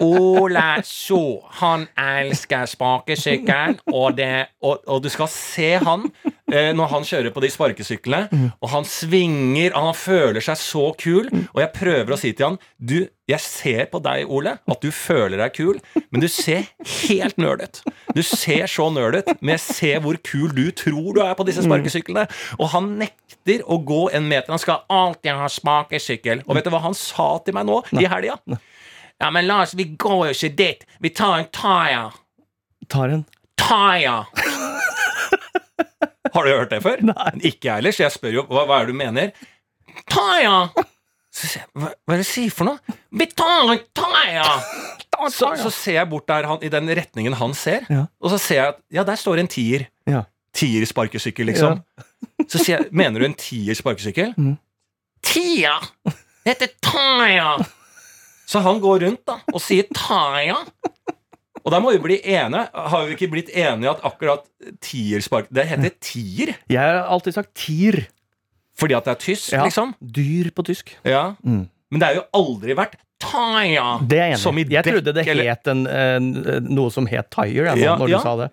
Ola So. Han elsker sparkesykkel, og, og, og du skal se han når han kjører på de sparkesyklene, og han svinger, han føler seg så kul, og jeg prøver å si til han Du, jeg ser på deg, Ole, at du føler deg kul, men du ser helt nerd ut. Du ser så nerd ut, men jeg ser hvor kul du tror du er på disse sparkesyklene. Og han nekter å gå en meter. Han skal alltid ha sparkesykkel. Og vet du hva han sa til meg nå i helga? Ja, men Lars, vi går jo ikke dit. Vi tar en Taya. Tar en Taya. Har du hørt det før? Nei. Ikke jeg heller, så jeg spør jo hva, hva er det du mener. Taya! Så ser jeg, hva, hva er det du sier for noe? En Taya! Så, så ser jeg bort der han, i den retningen han ser, Ja. og så ser jeg at ja, der står en tier. Ja. Tier sparkesykkel, liksom. Så sier jeg, mener du en tier sparkesykkel? Mm. Tia! Det heter Taya! Så han går rundt da og sier Taya. Og da må vi bli enige. Har vi ikke blitt enige at akkurat tierspark Det heter tier Jeg har alltid sagt tier. fordi at det er tysk, Ja. liksom? Dyr på tysk. Ja. Mm. Men det har jo aldri vært Taya. Det er jeg enig i. Jeg trodde det eller- het en, en, noe som het tier, ja, når ja, du sa det.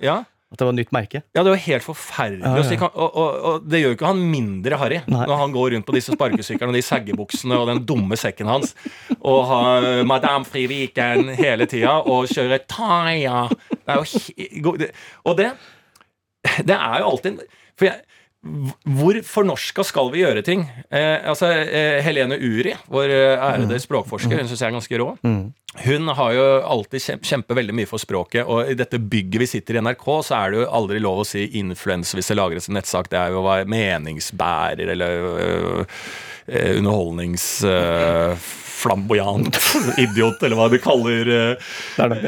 At det var et nytt merke. Ja, det var helt forferdelig. Ja, ja. Og, og, og det gjør jo ikke han mindre harry når han går rundt på disse sparkesyklene og de saggebuksene og den dumme sekken hans og har Madame Friviken hele tida og kjører Taya. Det er jo Og det Det er jo alltid For jeg hvor fornorska skal vi gjøre ting? Eh, altså, eh, Helene Uri, vår ærede ærede språkforsker, hun syns jeg er ganske rå. Hun har jo alltid kjempe, veldig mye for språket, og i dette bygget vi sitter i NRK, så er det jo aldri lov å si influens hvis det lagres en nettsak. Det er jo å være meningsbærer eller øh, øh, underholdnings... øh, Flamboyant idiot, eller hva du kaller er det.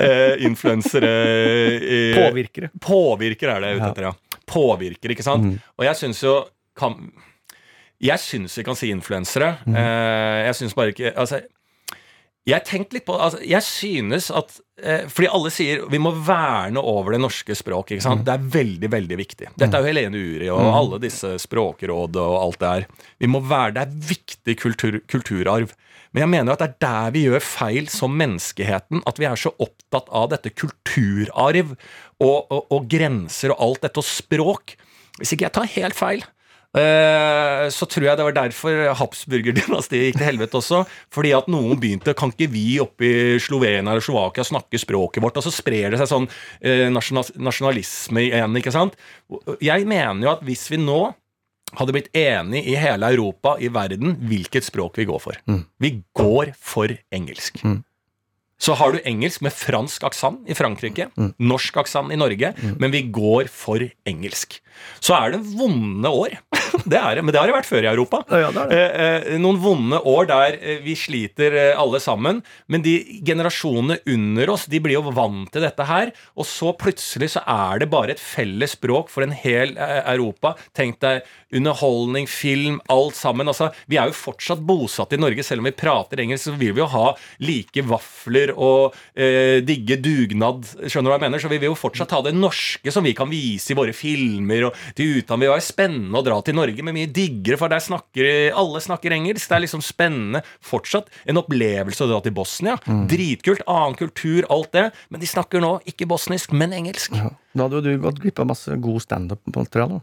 influensere. eh, Påvirkere. Påvirker er det jeg er ute etter, ja. Påvirker, ikke sant? Mm. Og jeg syns jo kan, Jeg syns vi kan si influensere. Mm. Eh, jeg syns bare ikke Altså, jeg tenkte litt på altså, Jeg synes at eh, Fordi alle sier vi må verne over det norske språket. Ikke Mm. Det er veldig, veldig viktig. Dette er jo Helene Uri og alle disse språkrådene og alt det her. Vi må være, Det er viktig kultur, kulturarv. Men jeg mener jo at det er der vi gjør feil som menneskeheten. At vi er så opptatt av dette kulturarv og, og, og grenser og alt dette, og språk. Hvis ikke jeg tar helt feil, eh, så tror jeg det var derfor Habsburgerdynastiet gikk til helvete også. Fordi at noen begynte Kan ikke vi oppe i Slovenia eller Slovakia snakke språket vårt? Og så sprer det seg sånn eh, nasjonalisme igjen, ikke sant? Jeg mener jo at hvis vi nå hadde blitt enig i hele Europa, i verden, hvilket språk vi går for. Vi går for engelsk. Så har du engelsk med fransk aksent i Frankrike, norsk aksent i Norge, men vi går for engelsk. Så er det vonde år. Det er det, men det har det vært før i Europa. Ja, det det. Eh, eh, noen vonde år der eh, vi sliter eh, alle sammen. Men de generasjonene under oss de blir jo vant til dette her. Og så plutselig så er det bare et felles språk for en hel Europa. Tenk deg underholdning, film, alt sammen. Altså, vi er jo fortsatt bosatt i Norge. Selv om vi prater engelsk, så vil vi jo ha like vafler og eh, digge dugnad, skjønner du hva jeg mener, så vi vil jo fortsatt ha det norske som vi kan vise i våre filmer og til utlandet. Det var spennende å dra til Norge, men mye diggere, for der snakker alle snakker engelsk. Det er liksom spennende. Fortsatt en opplevelse å dra til Bosnia. Dritkult. Annen kultur, alt det. Men de snakker nå ikke bosnisk, men engelsk. Ja. Da hadde jo du gått glipp av masse god standup-materiale.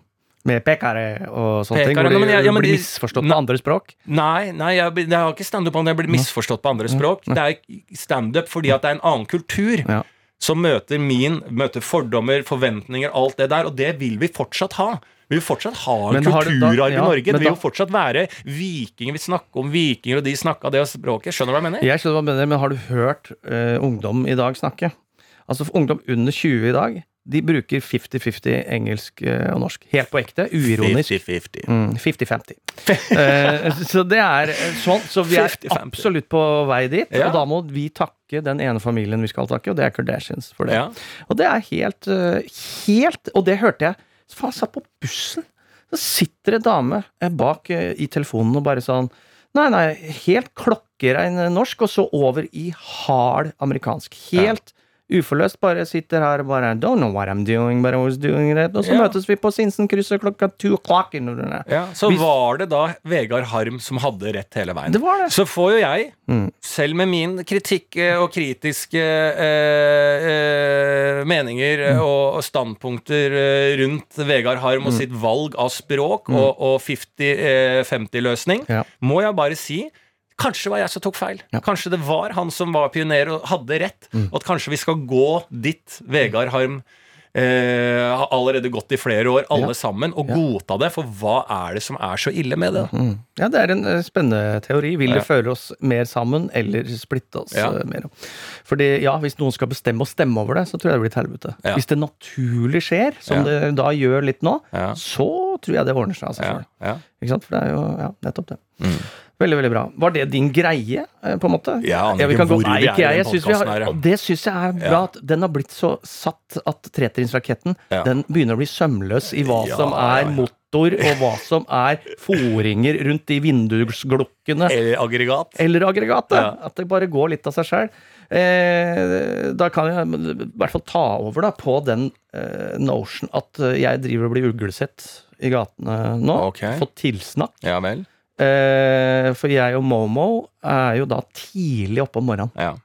Med pekare og sånne ting. Hvor de ja, men blir misforstått på andre språk. Nei, nei jeg, jeg har ikke standup om det. Jeg blir misforstått på andre språk. Det er standup fordi at det er en annen kultur. Ja. Som møter min, møter fordommer, forventninger, alt det der. Og det vil vi fortsatt ha. Vi vil fortsatt ha en kulturarv ja, i Norge. Det vil jo fortsatt være vikinger. Vi snakker om vikinger, og de snakka det språket. Skjønner du hva jeg mener? Jeg skjønner hva jeg mener, men har du hørt uh, ungdom i dag snakke? Altså Ungdom under 20 i dag de bruker 50-50 engelsk eh, og norsk. Helt på ekte. Uironisk. 50-50. Mm, 50-50. Eh, så det er eh, sånn. Så vi er 50-50. absolutt på vei dit. Ja. Og da må vi takke den ene familien vi skal takke, og det er Kardashians for det. Ja. Og det er helt, helt Og det hørte jeg. Faen, jeg satt på bussen. Så sitter en dame bak i telefonen og bare sånn Nei, nei, helt klokkerein norsk, og så over i hard amerikansk. Helt uforløst. Bare sitter her og bare Don't know what I'm doing, but I was doing it. Og så Ja. møtes vi på Sinsenkrysset klokka two o'clock. Ja, så Hvis- var det da Vegard Harm som hadde rett hele veien. Det var det. Så får jo jeg, Mm. selv med min kritikk og kritiske eh, eh, meninger Mm. og, standpunkter eh, rundt Vegard Harm og sitt valg av språk og, og 50-50-løsning, Mm. Ja. må jeg bare si Kanskje var jeg som tok feil. Ja. Mm. Kanskje det var han som var pioner og hadde rett. Og at kanskje vi skal gå dit Vegard Harm eh, har allerede gått i flere år, alle Ja. sammen, og godta det. For hva er det som er så ille med det? Mm. Ja, det er en eh, spennende teori. Vil det føre oss mer sammen, eller splitte oss eh, mer? Fordi ja, hvis noen skal bestemme og stemme over det, så tror jeg det blir et helvete. Hvis det naturlig skjer, som det da gjør litt nå, så tror jeg det ordner seg sant? For det er jo ja, nettopp det. Veldig, veldig bra. Var det din greie, eh, på en måte? Jeg aner vi ikke hvor vi er i den podcasten her, ja. det syns jeg er bra. Ja. At den har blitt så satt at tretrinnsraketten Ja. den begynner å bli sømløs i hva Ja, som er ja. motor, og hva som er foringer rundt de vindusglukkene. Eller aggregat. Eller aggregatet. Ja. At det bare går litt av seg sjøl. Eh, da kan jeg i hvert fall ta over da på den eh, notion at jeg driver og blir uglesett i gatene nå. Ok. Fått tilsnakk. Ja vel. Eh, for jeg og Momo er jo da tidlig oppe om morgenen. Ja.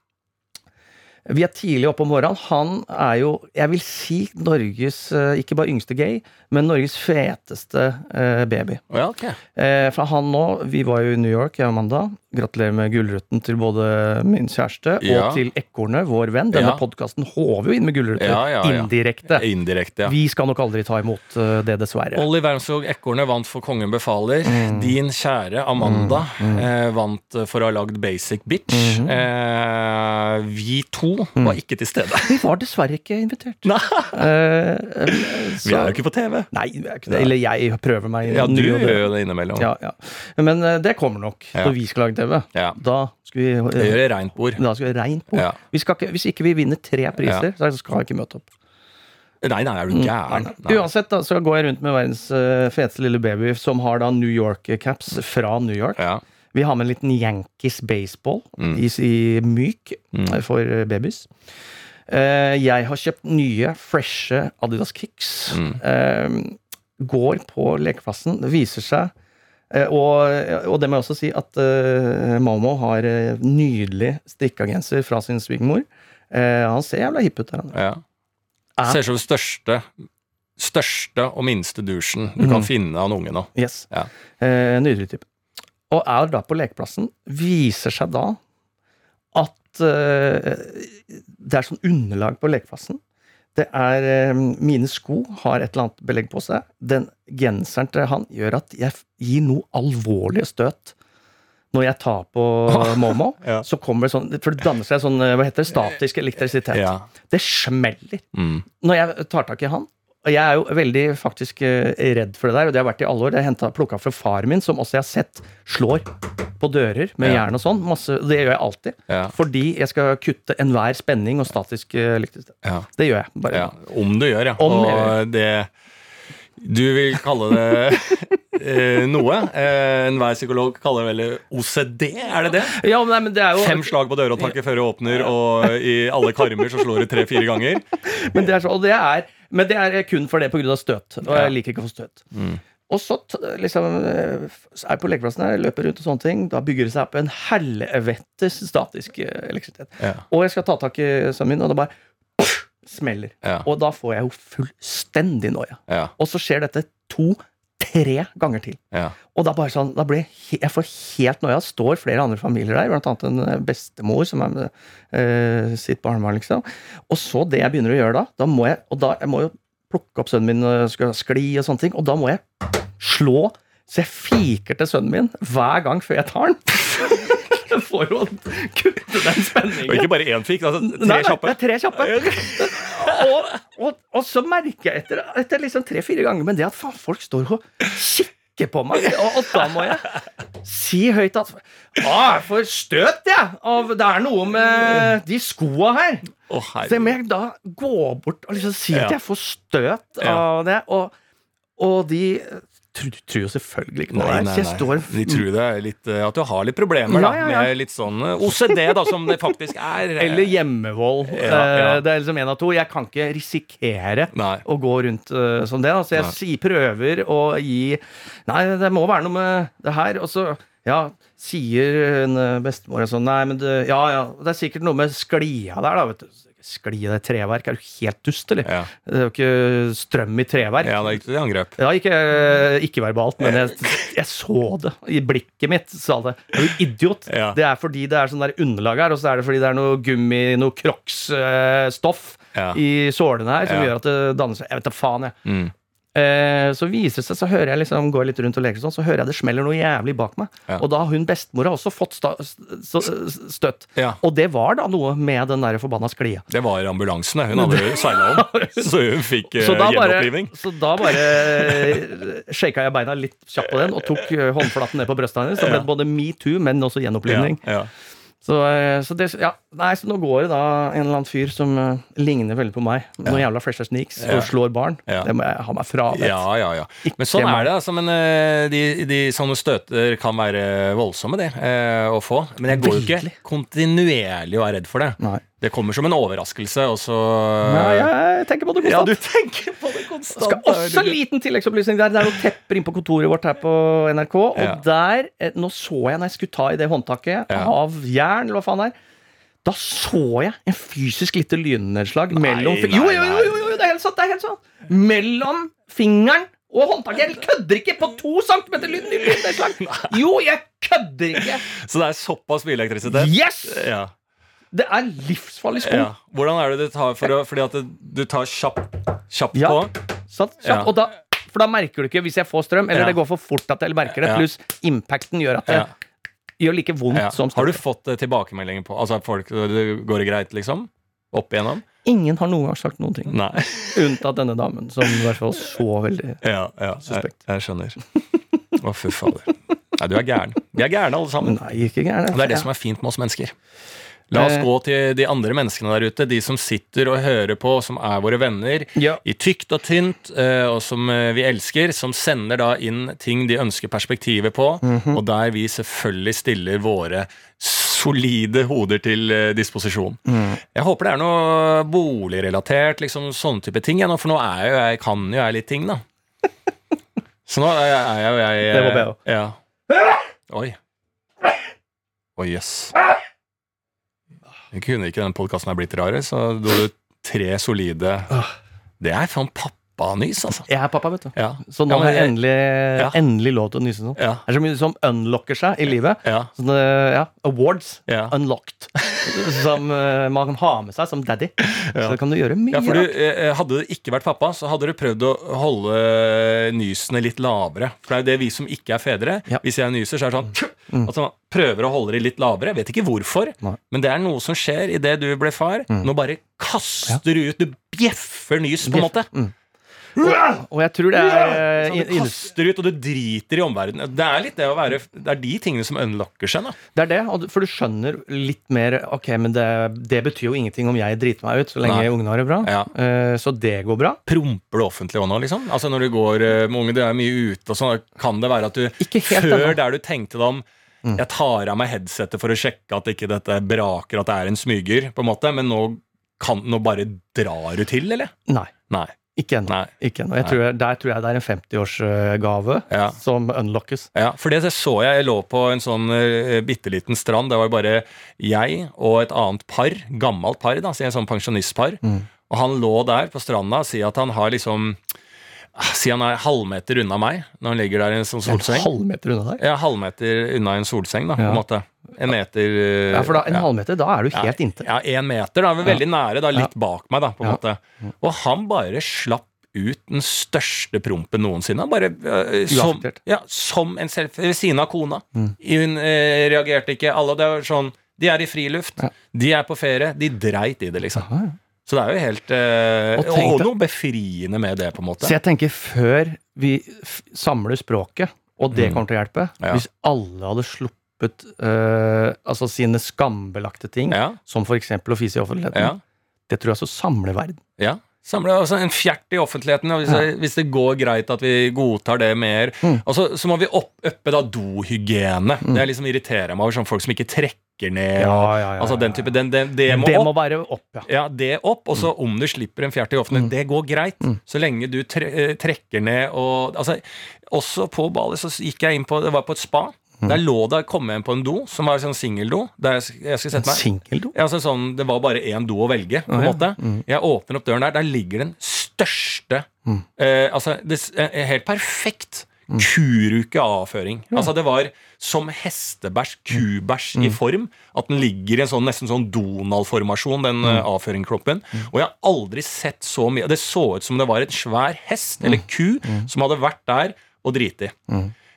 Vi er tidlig oppe om morgenen. Han er jo, jeg vil si, Norges eh, ikke bare yngste gay, men Norges feteste eh, baby. Oh ja, ok. Eh, for han nå, vi var jo i New York, jeg og Amanda. Gratulerer med Gullruten til både min kjæreste Ja. og til Ekornet, vår venn. Denne Ja. podkasten håver jo inn med Gullruten Ja, ja, ja. indirekte. Indirekte. Vi skal nok aldri ta imot det, dessverre. Olli Wermskog Ekornet vant for Kongen befaler. Mm. Din kjære Amanda Eh, vant eh, for å ha lagd Basic Bitch. Mm. Eh, vi to var ikke til stede. Vi var dessverre ikke invitert. Nei, Eh, så- vi er jo ikke på TV. Nei, vi er ikke det. Eller jeg prøver meg. Ja, du det. gjør jo det innimellom. Ja, ja. Men eh, det kommer nok Ja. når vi skal lage TV. Ja. Da skal vi Det eh, gjør det reint bord. da skal vi reint på. Ja. Vi skal ikke, hvis ikke vi vinner tre priser, så skal jeg ikke møte opp. Nei, nei, er du gæren? Nei. Mm. Uansett da, så går jeg rundt med verdens eh, feteste lille baby som har da New York-caps fra New York. Ja. Vi har med en liten Yankees baseball Mm. i, i myk mm. for eh, babys. Uh, jeg har kjøpt nye, freshe Adidas Kicks. Mm. Uh, går på lekeplassen. Det viser seg uh, og, og det må jeg også si at uh, Momo har eh, nydelig strikka genser fra sin svigermor. Eh, han ser jævla hipp ut der. Ja. Ja. Ser ut som største, største og minste dusjen du kan Mhm. finne av en unge nå. Yes. Ja. Eh, nydelig type. Og er da på lekeplassen. Viser seg da at eh, det er sånn underlag på lekeplassen. Det er eh, Mine sko har et eller annet belegg på seg. Den genseren til han gjør at jeg gir noe alvorlige støt. Når jeg tar på Momo, Ja. så kommer det sånn For det danner seg sånn eh, hva heter det, statisk elektrisitet. Ja. Det smeller Mm. når jeg tar tak i han og jeg er jo veldig faktisk eh, redd for det der, og det har vært i alle år. Det har jeg plukka fra far min, som også jeg har sett slår på dører med Ja. jern og sånn. Masse, det gjør jeg alltid. Ja. Fordi jeg skal kutte enhver spenning og statisk eh, elektrisitet. Ja. Det gjør jeg. bare. ja. Om du gjør, ja. Om og det Du vil kalle det eh, noe. Eh, Enhver psykolog kaller det vel OCD, er det det? Ja, nei, men det er jo Fem slag på dørhåndtaket før det åpner, og i alle karmer så slår du tre-fire ganger. Men det er, så, og det er, men det er kun for det pga. støt. Og jeg liker ikke å få støt. Mm. Og så liksom, eh, er jeg på lekeplassen her, løper rundt og sånne ting. Da bygger det seg opp en helvetes statisk eh, elektrisitet. Ja. Og jeg skal ta tak i sønnen min, og det bare smeller. Ja. Og da får jeg jo fullstendig noia. Ja, Og så skjer dette to-tre ganger til. ja. Og da bare sånn, da blir jeg, jeg får helt noia. Det står flere andre familier der, blant annet en eh, bestemor som er med eh, sitt barnebarn, liksom. Og så det jeg begynner å gjøre da, da må jeg, og da, jeg må jo plukke opp sønnen min og skal skli og sånne ting, og da må jeg slå så jeg fiker til sønnen min hver gang før jeg tar den. For å kutte den spenningen. Og ikke bare én fikk, altså tre nei, kjappe. Det er tre kjappe. og, og, og så merker jeg etter, etter liksom tre-fire ganger Men det at faen, folk står og kikker på meg, og, og da må jeg si høyt at ah, Jeg får støt, jeg. Av, det er noe med de skoa her. Oh, Så må jeg da gå bort og liksom si at Ja. jeg får støt Ja. av det. Og, og de tror, tror jo selvfølgelig ikke på Nei, det. nei, nei. De tror det er litt, eh, at du har litt problemer da, Ja, ja, ja. med litt sånn eh, OCD, da, som det faktisk er. Eller hjemmevold. Ja, ja. Eh, Det er liksom en av to. Jeg kan ikke risikere Nei. å gå rundt uh, som det. så jeg si, prøver å gi Nei, det må være noe med det her. Og så ja, sier en eh, bestemor sånn Nei, men det, ja, ja, det er sikkert noe med sklia der, da. vet du. Sklia det er treverk. Er du helt dust, eller? Ja. Det er jo ikke strøm i treverk. Ja, det gikk til angrep. Ja, ikke, ikke verbalt, men jeg, jeg så det i blikket mitt. Sa det. Er du idiot? Ja. Det er fordi det er sånn der underlag her, og så er det fordi det er noe gummi, noe Crocs-stoff Ja. i sålene her som gjør at det danner seg Jeg vet da faen, jeg. Mm. Eh, så viser det seg, så hører jeg liksom går jeg litt rundt og leker sånn, så hører jeg det smeller noe jævlig bak meg. Ja. Og da har hun bestemora også fått støtt. Ja. Og det var da noe med den der forbanna sklia. Det var ambulansen, hun hadde jo seila om. Så hun fikk Så da bare, gjenopplivning. så da bare shaka jeg beina litt kjapt på den og tok eh, håndflaten ned på brystet hennes. Så ble det både metoo, men også gjenopplivning. Ja. Så, eh, så, det, ja, nei, så nå går det da en eller annen fyr som uh, ligner veldig på meg. Noen jævla fresher sneaks Ja. og slår barn. Ja. Det må jeg ha meg frabedt. Ja, ja, ja. Men sånn er det, altså. Men uh, de, de sånne støter kan være voldsomme, det, uh, å få. Men jeg går jo ikke kontinuerlig og er redd for det. Nei. Det kommer som en overraskelse, og så Nei, jeg tenker på det konstant. Ja, du tenker på det konstant. Jeg skal også en liten tilleggsopplysning der. Det er noen tepper inn på kontoret vårt her på NRK. Og Ja. der, eh, nå så jeg når jeg skulle ta i det håndtaket Ja. av jern, eller hva faen det er, da så jeg en fysisk lite lynnedslag mellom nei, nei, jo, jo, jo, jo, det er helt sant! Det er helt sant. Mellom fingeren og håndtaket. Jeg kødder ikke! På to centimeter lyn- lynnedslag! Jo, jeg kødder ikke! Så det er såpass mye elektrisitet? Yes! Ja. Det er livsfarlig sko. ja. Hvordan er det du tar for å Fordi at du tar kjapt, kjapt Ja. på? Satt, Sant? Ja. Og da, for da merker du ikke hvis jeg får strøm, eller det går for fort at jeg merker det, pluss impacten gjør at det. Gjør like vondt Ja. som Har du fått eh, tilbakemeldinger på Altså folk det Går greit, liksom? Opp igjennom? Ingen har noen gang sagt noen ting, Nei. unntatt denne damen, som i hvert fall så veldig Ja, ja. Suspekt. jeg skjønner. Å, fy fader. Nei, du er gæren. Vi er gærne alle sammen. Nei, ikke gæren. Det er det som er fint med oss mennesker. La oss Eh. gå til de andre menneskene der ute, de som sitter og hører på, som er våre venner, Ja. i tykt og tynt, eh, og som eh, vi elsker, som sender da inn ting de ønsker perspektiver på, Mhm. og der vi selvfølgelig stiller våre solide hoder til disposisjon. Mm. Jeg håper det er noe boligrelatert, liksom sånne type ting, ja, for nå er jo jeg, kan jo jeg litt ting, da. Så nå er jeg, er jo jeg eh, Det jeg også. Ja. Oi. Oi, jøss. Kunne ikke den podkasten blitt rarere, så dro du tre solide Det er sånn pappanys, altså. Jeg er pappa, vet du. Ja. Så nå Ja, har jeg endelig, Ja. endelig lov til å nyse sånn. Det er så mye som unlocker seg i livet. Sånne, ja, awards. Unlocked. Som eh, man kan ha med seg som daddy. Så da kan du gjøre mye. Du, eh, Hadde du ikke vært pappa, så hadde du prøvd å holde nysene litt lavere. For det er jo det vi som ikke er fedre. Hvis jeg nyser, så er det sånn At man prøver å holde det litt lavere. Jeg vet ikke hvorfor, Nei. men det er noe som skjer idet du ble far. Nå bare kaster du ut Du bjeffer nys, på en måte. Mm. Og, og jeg tror det er Sånn, du kaster ut, og du driter i omverdenen. Det er litt det å være Det er de tingene som unlocker seg, da. Det er det, for du skjønner litt mer Ok, men det, det betyr jo ingenting om jeg driter meg ut, så lenge Nei. ungene har det bra. Ja. Eh, så det går bra. Promper du offentlig òg nå, liksom? Altså Når du går eh, med unge, du er mye ute og sånn, kan det være at du Ikke helt Før ennå. der du tenkte deg om Jeg tar av meg headsetet for å sjekke at ikke dette braker, at det er en smyger, på en måte, men nå, kan, nå bare drar du til, eller? Nei. Nei. Ikke ennå. Ikke ennå. Jeg tror jeg- Der tror jeg det er en 50-årsgave Ja. som unlockes. Ja, for det så jeg. Jeg lå på en sånn uh, bitte liten strand. Det var bare jeg og et annet par, gammelt par, da, en sånn pensjonistpar. Og han lå der på stranda, og sier at han har liksom Si han er halvmeter unna meg når han ligger der i en sånn En solseng. halvmeter unna deg. Ja, halvmeter unna en solseng, da, på en måte. En meter uh, Ja, for da, en ja. halvmeter, da er du helt ja, inntil. Ja, én meter. Da, er vi veldig nære, da, litt bak meg, da, på en måte. Og han bare slapp ut den største prompen noensinne. Bare uh, som, ja, som en selfie ved siden av kona. Mm. Hun uh, reagerte ikke. Alle, det var sånn De er i friluft. Ja. De er på ferie. De dreit i det, liksom. Aha, ja. Så det er jo helt uh, Og Og, tenk deg- noe befriende med det, på en måte. Så jeg tenker, før vi samler språket, og det Mm. kommer til å hjelpe. Hvis alle hadde sluppet eh, altså sine skambelagte ting, Ja, som f.eks. å fise i offentligheten, ja, det tror jeg så samler verden. ja. Samle altså en fjert i offentligheten. Hvis, hvis det går greit at vi godtar det mer. Mm. Altså, så må vi opp, da dohygiene. Det er liksom irriterer meg over sånn folk som ikke trekker ned. og, altså den type, den, den, det må det opp. må være opp, ja. Ja, det opp, og så om du slipper en fjert i offentligheten, det går greit. Så lenge du tre eh, trekker ned og altså, Også på Bali så gikk jeg inn på Det var på et spa. Der lå det kom jeg inn på en do som var sånn singeldo. Singeldo? Ja, altså sånn, det var bare én do å velge, på en ja. måte. Jeg åpner opp døren der. Der ligger den største eh, Altså, det helt perfekt kuruke-avføring. Altså, det var som hestebæsj, kubæsj i form. At den ligger i en sånn nesten sånn Donald-formasjon, den eh, avføringskroppen. Og jeg har aldri sett så mye Det så ut som det var et svær hest eller ku som hadde vært der og driti.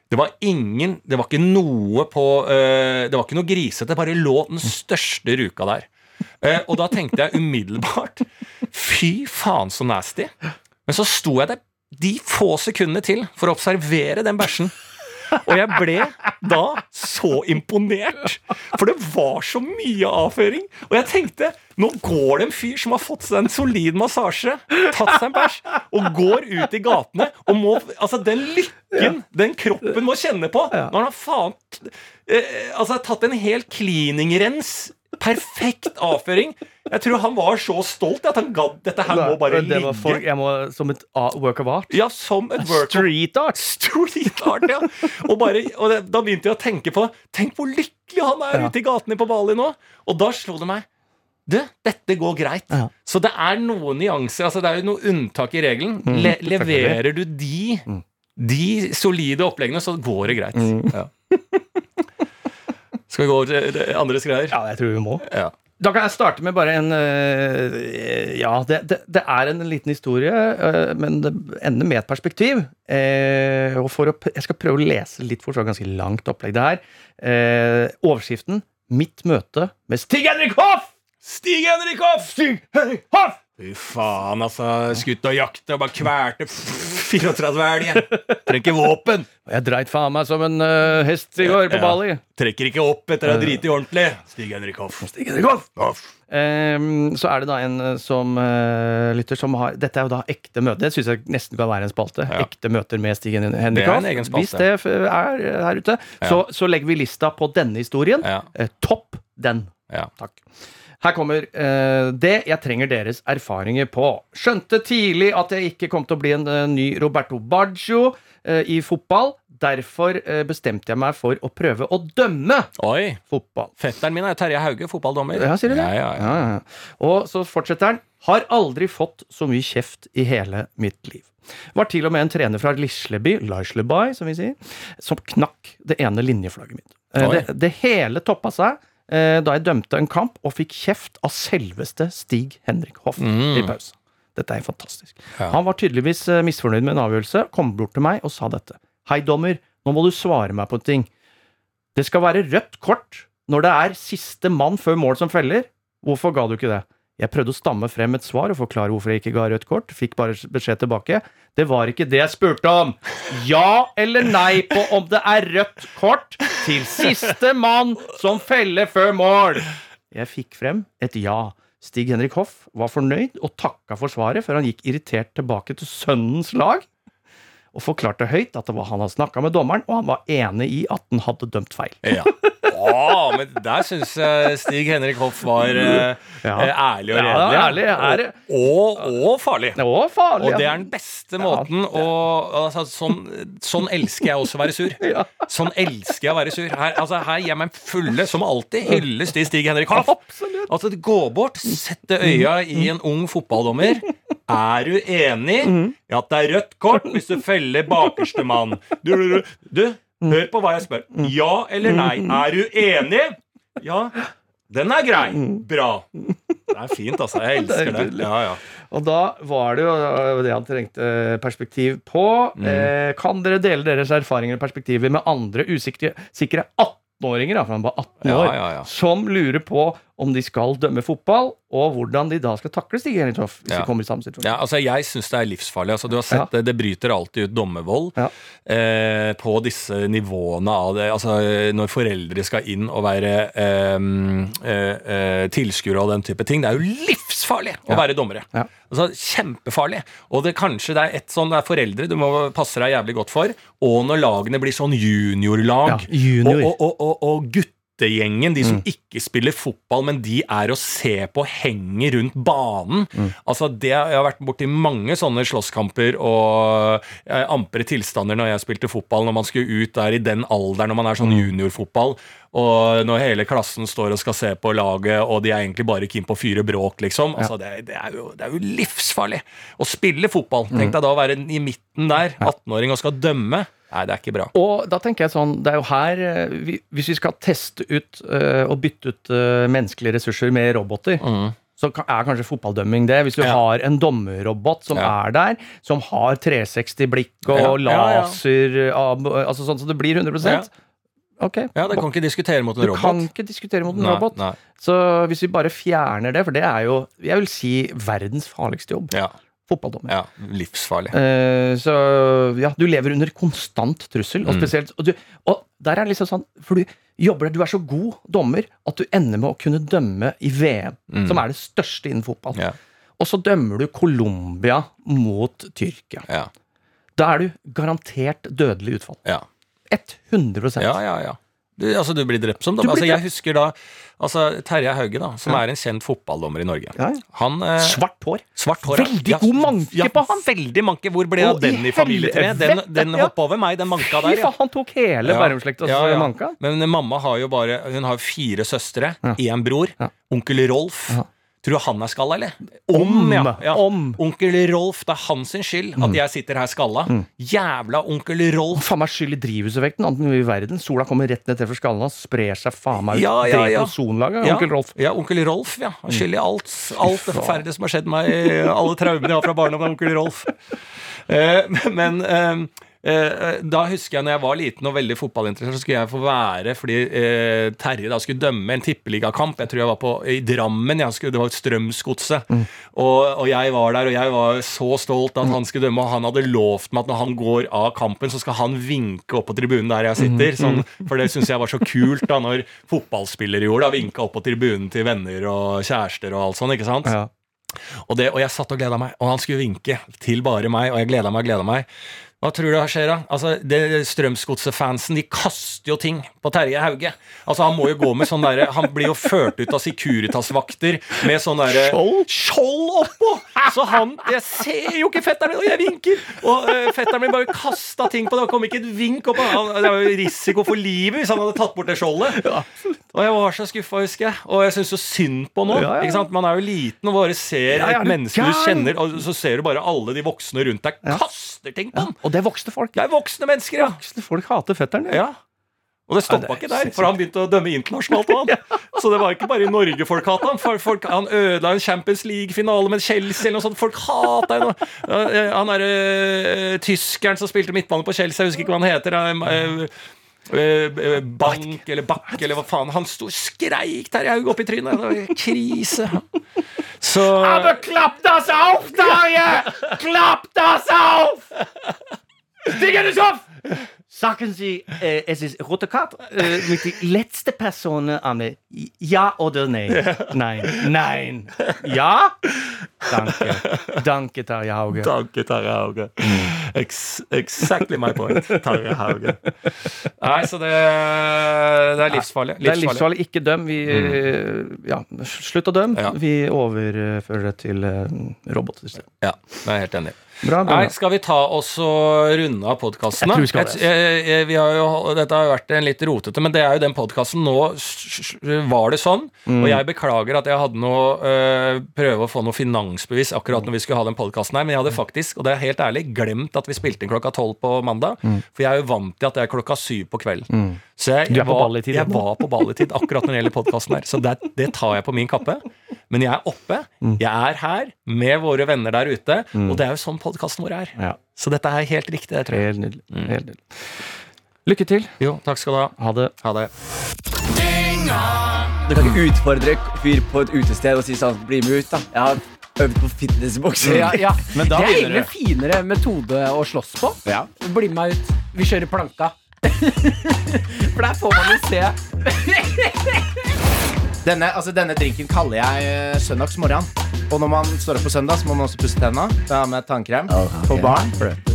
Det var ingen Det var ikke noe på eh, Det var ikke noe grisete. Bare lå den største ruka der. Eh, og da tenkte jeg umiddelbart Fy faen, så nasty. Men så sto jeg der de få sekundene til for å observere den bæsjen. Og jeg ble da så imponert. For det var så mye avføring. Og jeg tenkte nå går det en fyr som har fått seg en solid massasje, tatt seg en bæsj, og går ut i gatene og må Altså, den lykken den kroppen må kjenne på når han har faen eh, Altså tatt en hel cleaningrens. Perfekt avføring. Jeg tror han var så stolt at han gadd dette her må bare det ligge. jeg må, Som et work of art. Ja, som et work Street art! Street art, ja. Og, bare, og det, da begynte jeg å tenke på Tenk hvor lykkelig han er Ja. ute i gatene på Bali nå. Og da slo det meg Du, dette går greit. Ja. Så det er noen nyanser. Altså det er jo noe unntak i regelen. Mm, Le leverer du de, de solide oppleggene, så går det greit. Mm. Ja. Skal vi gå over til eh, andres greier? Ja, jeg tror vi må. Ja. Da kan jeg starte med bare en eh, Ja, det, det, det, er en liten historie, eh, men det ender med et perspektiv. Og for å, jeg skal prøve å lese litt fort, det er ganske langt opplegg det her. Overskriften 'Mitt møte med Stig Henrik Hoff'! Stig Henrik Hoff! Stig Henrik Hoff! Fy faen, altså. Skutt og jakta og bare kvelte. 34-elg. Trenger våpen! Jeg dreit faen meg som en uh, hest i går på Bali. Trekker ikke opp etter å ha eh. driti ordentlig. Stig-Henrik Hoff. Stig-Henrik Hoff. Hoff. Um, så er det da en eh, som uh, lytter som har Dette er jo da ekte møter. Det syns jeg nesten kan være en spalte. Ja. Ekte møter med Stig Henrik Hoff. Hvis det er her ute, ja. så, så, legger vi lista på denne historien. Ja. Uh, topp den. Ja, Takk. Her kommer eh, det jeg trenger deres erfaringer på. Skjønte tidlig at jeg ikke kom til å bli en eh, ny Roberto Baggio eh, i fotball. Derfor eh, bestemte jeg meg for å prøve å dømme Oi. fotball. Fetteren min er Terje Hauge, fotballdommer. Ja, sier du det? Ja, ja, ja. Og så fortsetter han. Har aldri fått så mye kjeft i hele mitt liv. Var til og med en trener fra Lisleby, Lisleby, som vi sier, som knakk det ene linjeflagget mitt. Eh, Det, det hele toppa seg da jeg dømte en kamp og fikk kjeft av selveste Stig Henrik Hoff i pause. Dette er fantastisk. Mm. Ja. Han var tydeligvis eh, misfornøyd med en avgjørelse, kom bort til meg og sa dette. Hei, dommer, nå må du svare meg på en ting. Det skal være rødt kort når det er siste mann før mål som feller. Hvorfor ga du ikke det? Jeg prøvde å stamme frem et svar og forklare hvorfor jeg ikke ga rødt kort. Fikk bare beskjed tilbake. Det var ikke det jeg spurte om. Ja eller nei på om det er rødt kort til siste mann som feller før mål. Jeg fikk frem et ja. Stig Henrik Hoff var fornøyd og takka for svaret før han gikk irritert tilbake til sønnens lag og forklarte høyt at det var han hadde snakka med dommeren, og han var enig i at han hadde dømt feil. Ja. Å, men der syns jeg Stig Henrik Hoff var eh, Ja. eh, ærlig og redelig. Ja, ærlig, ærlig. Og, og, og farlig. og, farlig. Og det er den beste måten å altså, sånn, sånn elsker jeg også å være sur. Sånn elsker jeg å være sur. Her, altså, her gir jeg meg fulle, som alltid, hylles til Stig Henrik Hoff. Absolutt. Altså, gå bort, sette øya i en ung fotballdommer. Er du enig i at det er rødt kort hvis du feller bakerste mann? Du, du, du, du, hør på hva jeg spør. Ja eller nei? Er du enig? Ja. Den er grei. Bra. Det er fint, altså. Jeg elsker det. Ja, ja. Og da var det jo det han trengte perspektiv på. Mm. Eh, kan dere dele deres erfaringer og perspektiver med andre usikre sikre 18-åringer, for han var 18 Ja, år, ja. som lurer på om de skal dømme fotball, og hvordan de da skal takle Stig hvis Ja. de kommer i samme situasjon. Ja, altså Jeg syns det er livsfarlig. Altså, du har sett det, det bryter alltid ut dommervold Ja. eh, på disse nivåene av det. Altså Når foreldre skal inn og være eh, eh, eh, tilskuere og den type ting. Det er jo livsfarlig å være dommere. Ja. Altså Kjempefarlig. Og det kanskje det er ett sånn det er foreldre du må passe deg jævlig godt for. Og når lagene blir sånn juniorlag. Ja, junior. Og, og, og, og, og guttegjengen, de som ikke spiller fotball, men de er å se på, henger rundt banen. Altså det, Jeg har vært borti mange sånne slåsskamper og eh, ampre tilstander når jeg spilte fotball, når man skulle ut der i den alderen, når man er sånn juniorfotball, og når hele klassen står og skal se på laget, og de er egentlig bare keen på å fyre bråk, liksom. Altså det, det, er jo, det er jo livsfarlig å spille fotball. Tenk deg da å være i midten der, 18-åring, og skal dømme. Nei, det er ikke bra. Og da tenker jeg sånn, det er jo her eh, vi, Hvis vi skal teste ut uh, og bytte ut uh, menneskelige ressurser med roboter, så er kanskje fotballdømming det. Hvis du Mm. Ja. har en dommerrobot som Ja. er der, som har 360-blikk og Ja, ja, ja. laser Altså sånn så det blir 100 Ja. Ok. Ja, det kan ikke diskutere mot en Du robot. kan ikke diskutere mot en Nei, robot. nei. Så hvis vi bare fjerner det, for det er jo, jeg vil si, verdens farligste jobb. Ja, Fotballdommer. ja, livsfarlig. Uh, så ja, du lever under konstant trussel, og Mm. spesielt og, du, og der er det liksom sånn For du jobber der, du er så god dommer at du ender med å kunne dømme i VM, som er det største innen fotball. Mm. Ja, Og så dømmer du Colombia mot Tyrkia. ja, Da er du garantert dødelig utfall. ja. 100 Ja, ja, ja. Du, altså, du blir drept som dommer. Altså, jeg husker da altså, Terje Hauge, da, som er en kjent fotballdommer i Norge. Ja, ja. Han eh, Svart hår. Svart hår. Veldig god manke på han. Veldig manke. Hvor ble av den i familietreet? Den, den ja. hoppa over meg, den manka Fy der. Ja. faen, han tok hele Ja. Bærumslektas Ja, ja. manka. Men mamma har jo bare Hun har fire søstre, én bror. Ja. Onkel Rolf. Tror du han er skalla, eller? Om, ja. ja. om. Onkel Rolf, det er hans skyld at jeg sitter her skalla. Jævla onkel Rolf. Faen meg skyld i drivhuseffekten. Annet enn i verden. Sola kommer rett ned til skallen hans, sprer seg faen meg ut. Ja, ja, ja. Ozonlaget, onkel Rolf. Ja, onkel Rolf, ja. Han skylder i alt, alt det forferdelige som har skjedd meg. Alle traumene jeg har fra barndommen av onkel Rolf. Eh, men eh, eh, da husker jeg når jeg var liten og veldig fotballinteressert, så skulle jeg få være fordi eh, Terje da skulle dømme en tippeligakamp. Jeg tror jeg var på, i Drammen. Jeg skulle, det var Strømsgodset. Og, og jeg var der, og jeg var så stolt at han skulle dømme. Og han hadde lovt meg at når han går av kampen, så skal han vinke opp på tribunen der jeg sitter. Sånn, for det syns jeg var så kult da når fotballspillere gjorde det. Vinka opp på tribunen til venner og kjærester og alt sånt. ikke sant? Ja. Og, det, og jeg satt og gleda meg, og han skulle vinke til bare meg, og jeg gleda meg og gleda meg. Hva tror du skjer, da? Altså, det Strømsgodset-fansen de kaster jo ting på Terje Hauge. Altså, Han må jo gå med sånn derre Han blir jo ført ut av Securitas-vakter med sånn derre Skjold? Skjold oppå! Så han Jeg ser jo ikke fetteren min, og jeg vinker! Og uh, fetteren min bare kasta ting på det, og kom ikke et vink opp. Han, det var jo risiko for livet hvis han hadde tatt bort det skjoldet. Og jeg var så skuffa, husker jeg. Og jeg syns så synd på nå. Ja, ja. Ikke sant? Man er jo liten og bare ser et menneske du kjenner, og så ser du bare alle de voksne rundt deg kaster ting på ham. Og det er voksne folk. Det er voksne mennesker, ja. Voksne folk hater fetteren. ja. Og det Ja, stoppa er ikke der, for han begynte å dømme internasjonalt Han. Så det var ikke bare i Norge folk hata. For folk, han ødela en Champions League-finale med Chelsea eller noe sånt. Folk hata han. Han er tyskeren som spilte midtbane på Chelsea, jeg husker ikke hva han heter. Øh, eh, eh, eh, bank eller bakk eller hva faen. Han sto skreik Terje Haug opp i trynet. Det var krise. Så Aber klapp das auf, Tarje! Klapp das auf! Stiger du auf! Sagen Sie, äh, es ist rote Karte äh, mit der letzten Person am Ja oder nein? Nein. Nein. Ja? Danke. Danke, Tarje Hauge. Danke, Terje Hauge. Ex exactly my point. Terje Hauge. Nei, så det, det er livsfarlig. Det er livsfarlig. Ikke døm. Vi Ja, slutt å dømme. Ja. Vi overfører det til eh, roboter. Ja, jeg er helt enig. Bra, bra. Nei, skal vi ta oss og runde av podkasten? Jeg tror vi skal det. vi har jo, dette har jo vært en litt rotete, men det er jo den podkasten nå var det sånn. Mm. Og jeg beklager at jeg hadde noe øh, prøve å få noe finansbevis akkurat når vi skulle ha den podkasten her, men jeg hadde faktisk, og det er helt ærlig, glemt at vi spilte inn klokka tolv på mandag. For jeg er jo vant til at det er klokka syv på kvelden. Så jeg, Mm. Er på var, ball i tid, jeg var på ball i tid akkurat når det gjelder podkasten her. Så det, det tar jeg på min kappe. Men jeg er oppe. Mm. Jeg er her med våre venner der ute. Og det er jo sånn podkasten vår er. Ja, Så dette er helt riktig. Jeg tror. jeg. helt nydelig. Helt nydelig. Lykke til. Jo, takk skal du ha. Ha det. Ha det. Du kan ikke utfordre en fyr på et utested og si sånn Bli med ut, da. Jeg har øvd på fitnessboksing. Ja, ja. Men da det er egentlig en finere metode å slåss på. Ja. Bli med meg ut. Vi kjører planka. For der får man jo se. Denne, altså, denne drinken kaller jeg eh, søndagsmorgen. Og når man står opp på søndag, så må man også pusse tenna. Da har med tannkrem på barn.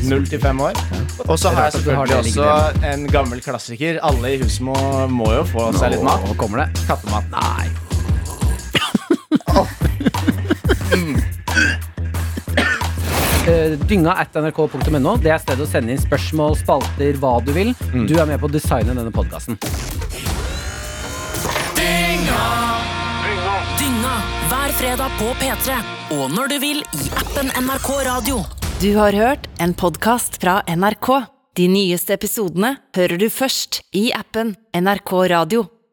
Null til fem år. Og så har jeg selvfølgelig også en gammel klassiker. Alle i huset må, må jo få seg litt mat. Nå kommer det. Kattemat. Nei. Eh, Dynga at nrk.no. Det er stedet å sende inn spørsmål, spalter, hva du vil. Du er med på å designe denne podkasten. Dynga hver fredag på P3. Og når du vil i appen NRK Radio. Du har hørt en podkast fra NRK. De nyeste episodene hører du først i appen NRK Radio.